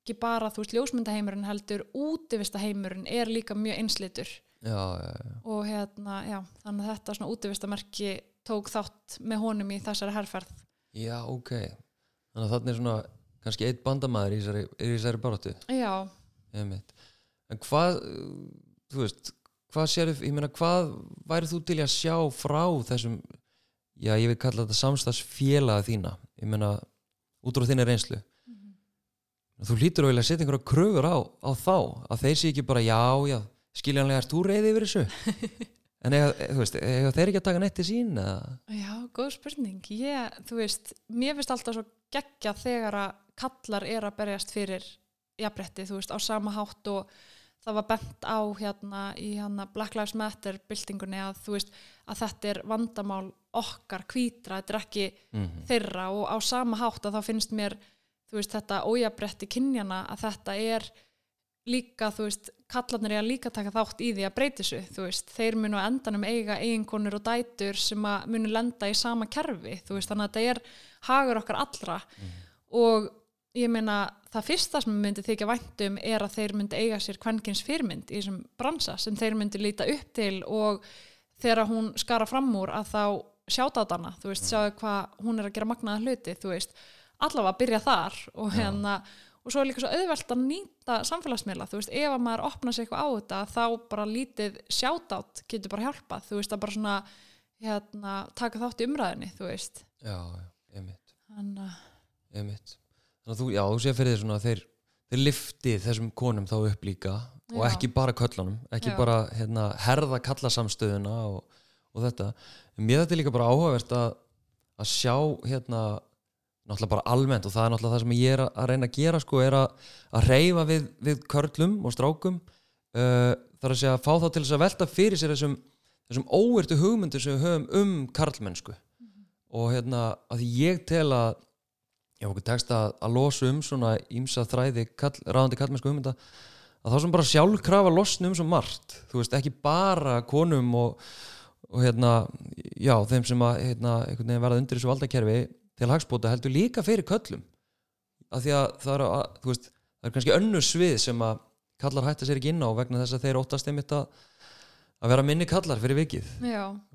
ekki bara þú veist ljósmyndaheimurinn heldur útivistaheimurinn er líka mjög einslitur já, já, já. og hérna, já, þannig að þetta svona útivistamerki tók þátt með honum í þessari herrferð já, ok þannig að þarna er svona kannski eitt bandamaður í þessari, í þessari baróttu já. En hvað, þú veist, hvað sérðu, ég meina, hvað værið þú til að sjá frá þessum, já, ég vil kalla þetta samstagsfélaga þína, ég meina, út frá þinni reynslu. Þú lítur að vilja setja einhverja kröfur á, á þá, að þeir sé ekki bara, já, já, skiljanlega er þú reyði yfir þessu? en eða, veist, eða þeir ekki að taka neitt til sín, eða? já, góð spurning ég, þú veist, mér finnst alltaf svo geggja þegar að kallar er að berjast fyrir jafnrétti, þú veist, á sama hátt og það var bent á hérna í hérna Black Lives Matter byltingunni að þú veist, að þetta er vandamál okkar hvítra, þetta er ekki Mm þeirra og á sama hátt að þá finnst mér þú veist þetta ójabretti kynjana að þetta er líka þú veist kallarnir er að líka taka þátt í því að breyti þessu þú veist. Þeir munu á endanum eiga eiginkonur og dætur sem að munu lenda í sama kerfi þú veist. Þannig að þetta er hagur okkar allra. Og ég meina það fyrsta sem myndi þykja væntum er að þeir myndi eiga sér kvenkins fyrirmynd í þessum bransa sem þeir myndi líta upp til og þegar hún skara fram úr að þá sjáta á hana, þú veist, sjáðu hvað hún er að gera magnaða hluti, þú veist allavega að byrja þar og hérna og svo er líka svo auðvelt að nýta samfélagsmiðla, þú veist, ef að maður opna sig eitthvað á þetta þá bara lítið sjátátt getur bara hjálpað, þú veist, að bara svona hérna, taka þátt í umræðinni, þú veist Já, einmitt, þannig að, einmitt. Þannig að þú, já, þú sé fyrir þér svona þeir, þeir liftið þessum konum þá upp líka og Já. ekki bara köllunum, ekki Já. bara hérna, herða kallasamstöðuna og, og þetta. Mér þetta er líka bara áhugavert að, að sjá hérna, náttúrulega bara almennt og það er náttúrulega það sem ég er að- reyna að gera sko, er að, að reyfa við, við körlum og strákum uh, þar að segja að fá þá til þess að velta fyrir sér þessum, þessum óvertu hugmyndu sem við höfum um karlmennsku og hérna að ég tel að já, okkur tekst að, að losa um svona ímsa þræði kall, ráðandi kallmennsku hugmynda að þá sem bara sjálfkrafa losna um svo margt, þú veist, ekki bara konum og, og hérna já, þeim sem að hérna, verða undir þessu valdakerfi til hagspóta heldur líka fyrir köllum. Af því að það er, að, veist, það er kannski önnur svið sem að kallar hætta sér ekki inn á vegna þess að þeir óttast einmitt að, að vera minni kallar fyrir vikið.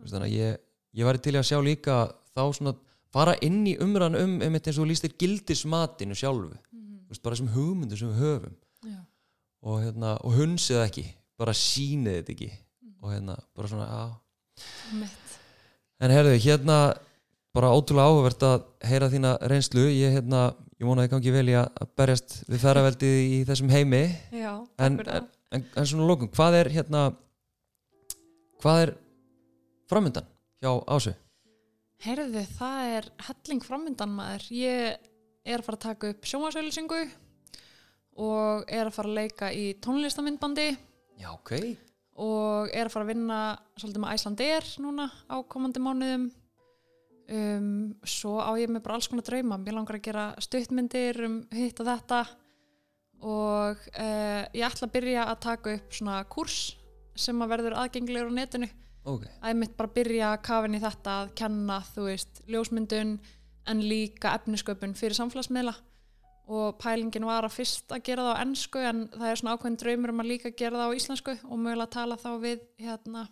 Þannig að ég, ég væri til að sjá líka þá svona fara inn í umræðan um einmitt eins og þú lýstir gildismatinu sjálfu. Þú veist, bara þessum hugmyndu sem við höfum. Já, og, hérna, og hunsið ekki bara sýnið þetta ekki. Og hérna, bara svona, já. Mitt en herðu, hérna bara ótrúlega áhugavert að heyra þína reynslu ég, hérna, ég vona að það gangi vel í að berjast við ferraveldið í þessum heimi já, en, en, en, en svona lókum, hvað er hérna hvað er framöndan hjá Ásu? Heyrðu, það er helling framöndan maður. Ég er að fara að taka upp sjónvarsauðlýsingu og er að fara að leika í tónlistamindbandi Já, ok og er að fara að vinna svolítið með Æslandir núna á komandi mánuðum. Um, svo á ég með bara alls konar drauma. Mér langar að gera stuttmyndir um hitt og þetta. Og uh, ég ætla að byrja að taka upp svona kurs sem að verður aðgengilegur á netinu. Ok, að ég mitt bara byrja að kafin í þetta að kenna, þú veist, ljósmyndun en líka efnisköpun fyrir samfélagsmiðla. Og pælingin var að fyrst að gera það á ennsku en það er svona ákveðin draumur um að líka gera það á íslensku og mögulega tala þá við hérna,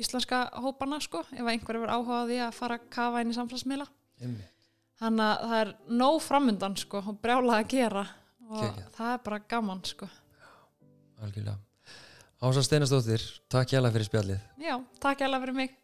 íslenska hópana sko, ef einhver hefur áhuga á því að fara að kafa inn í samfélagsmiðla. Þannig að það er nóg framundan sko og brjála að gera. Og Geggjað. það. er bara gaman sko. Algjörlega. Ása Steinastóttir, takk hjá fyrir spjallið. Já, takk hérlega fyrir mig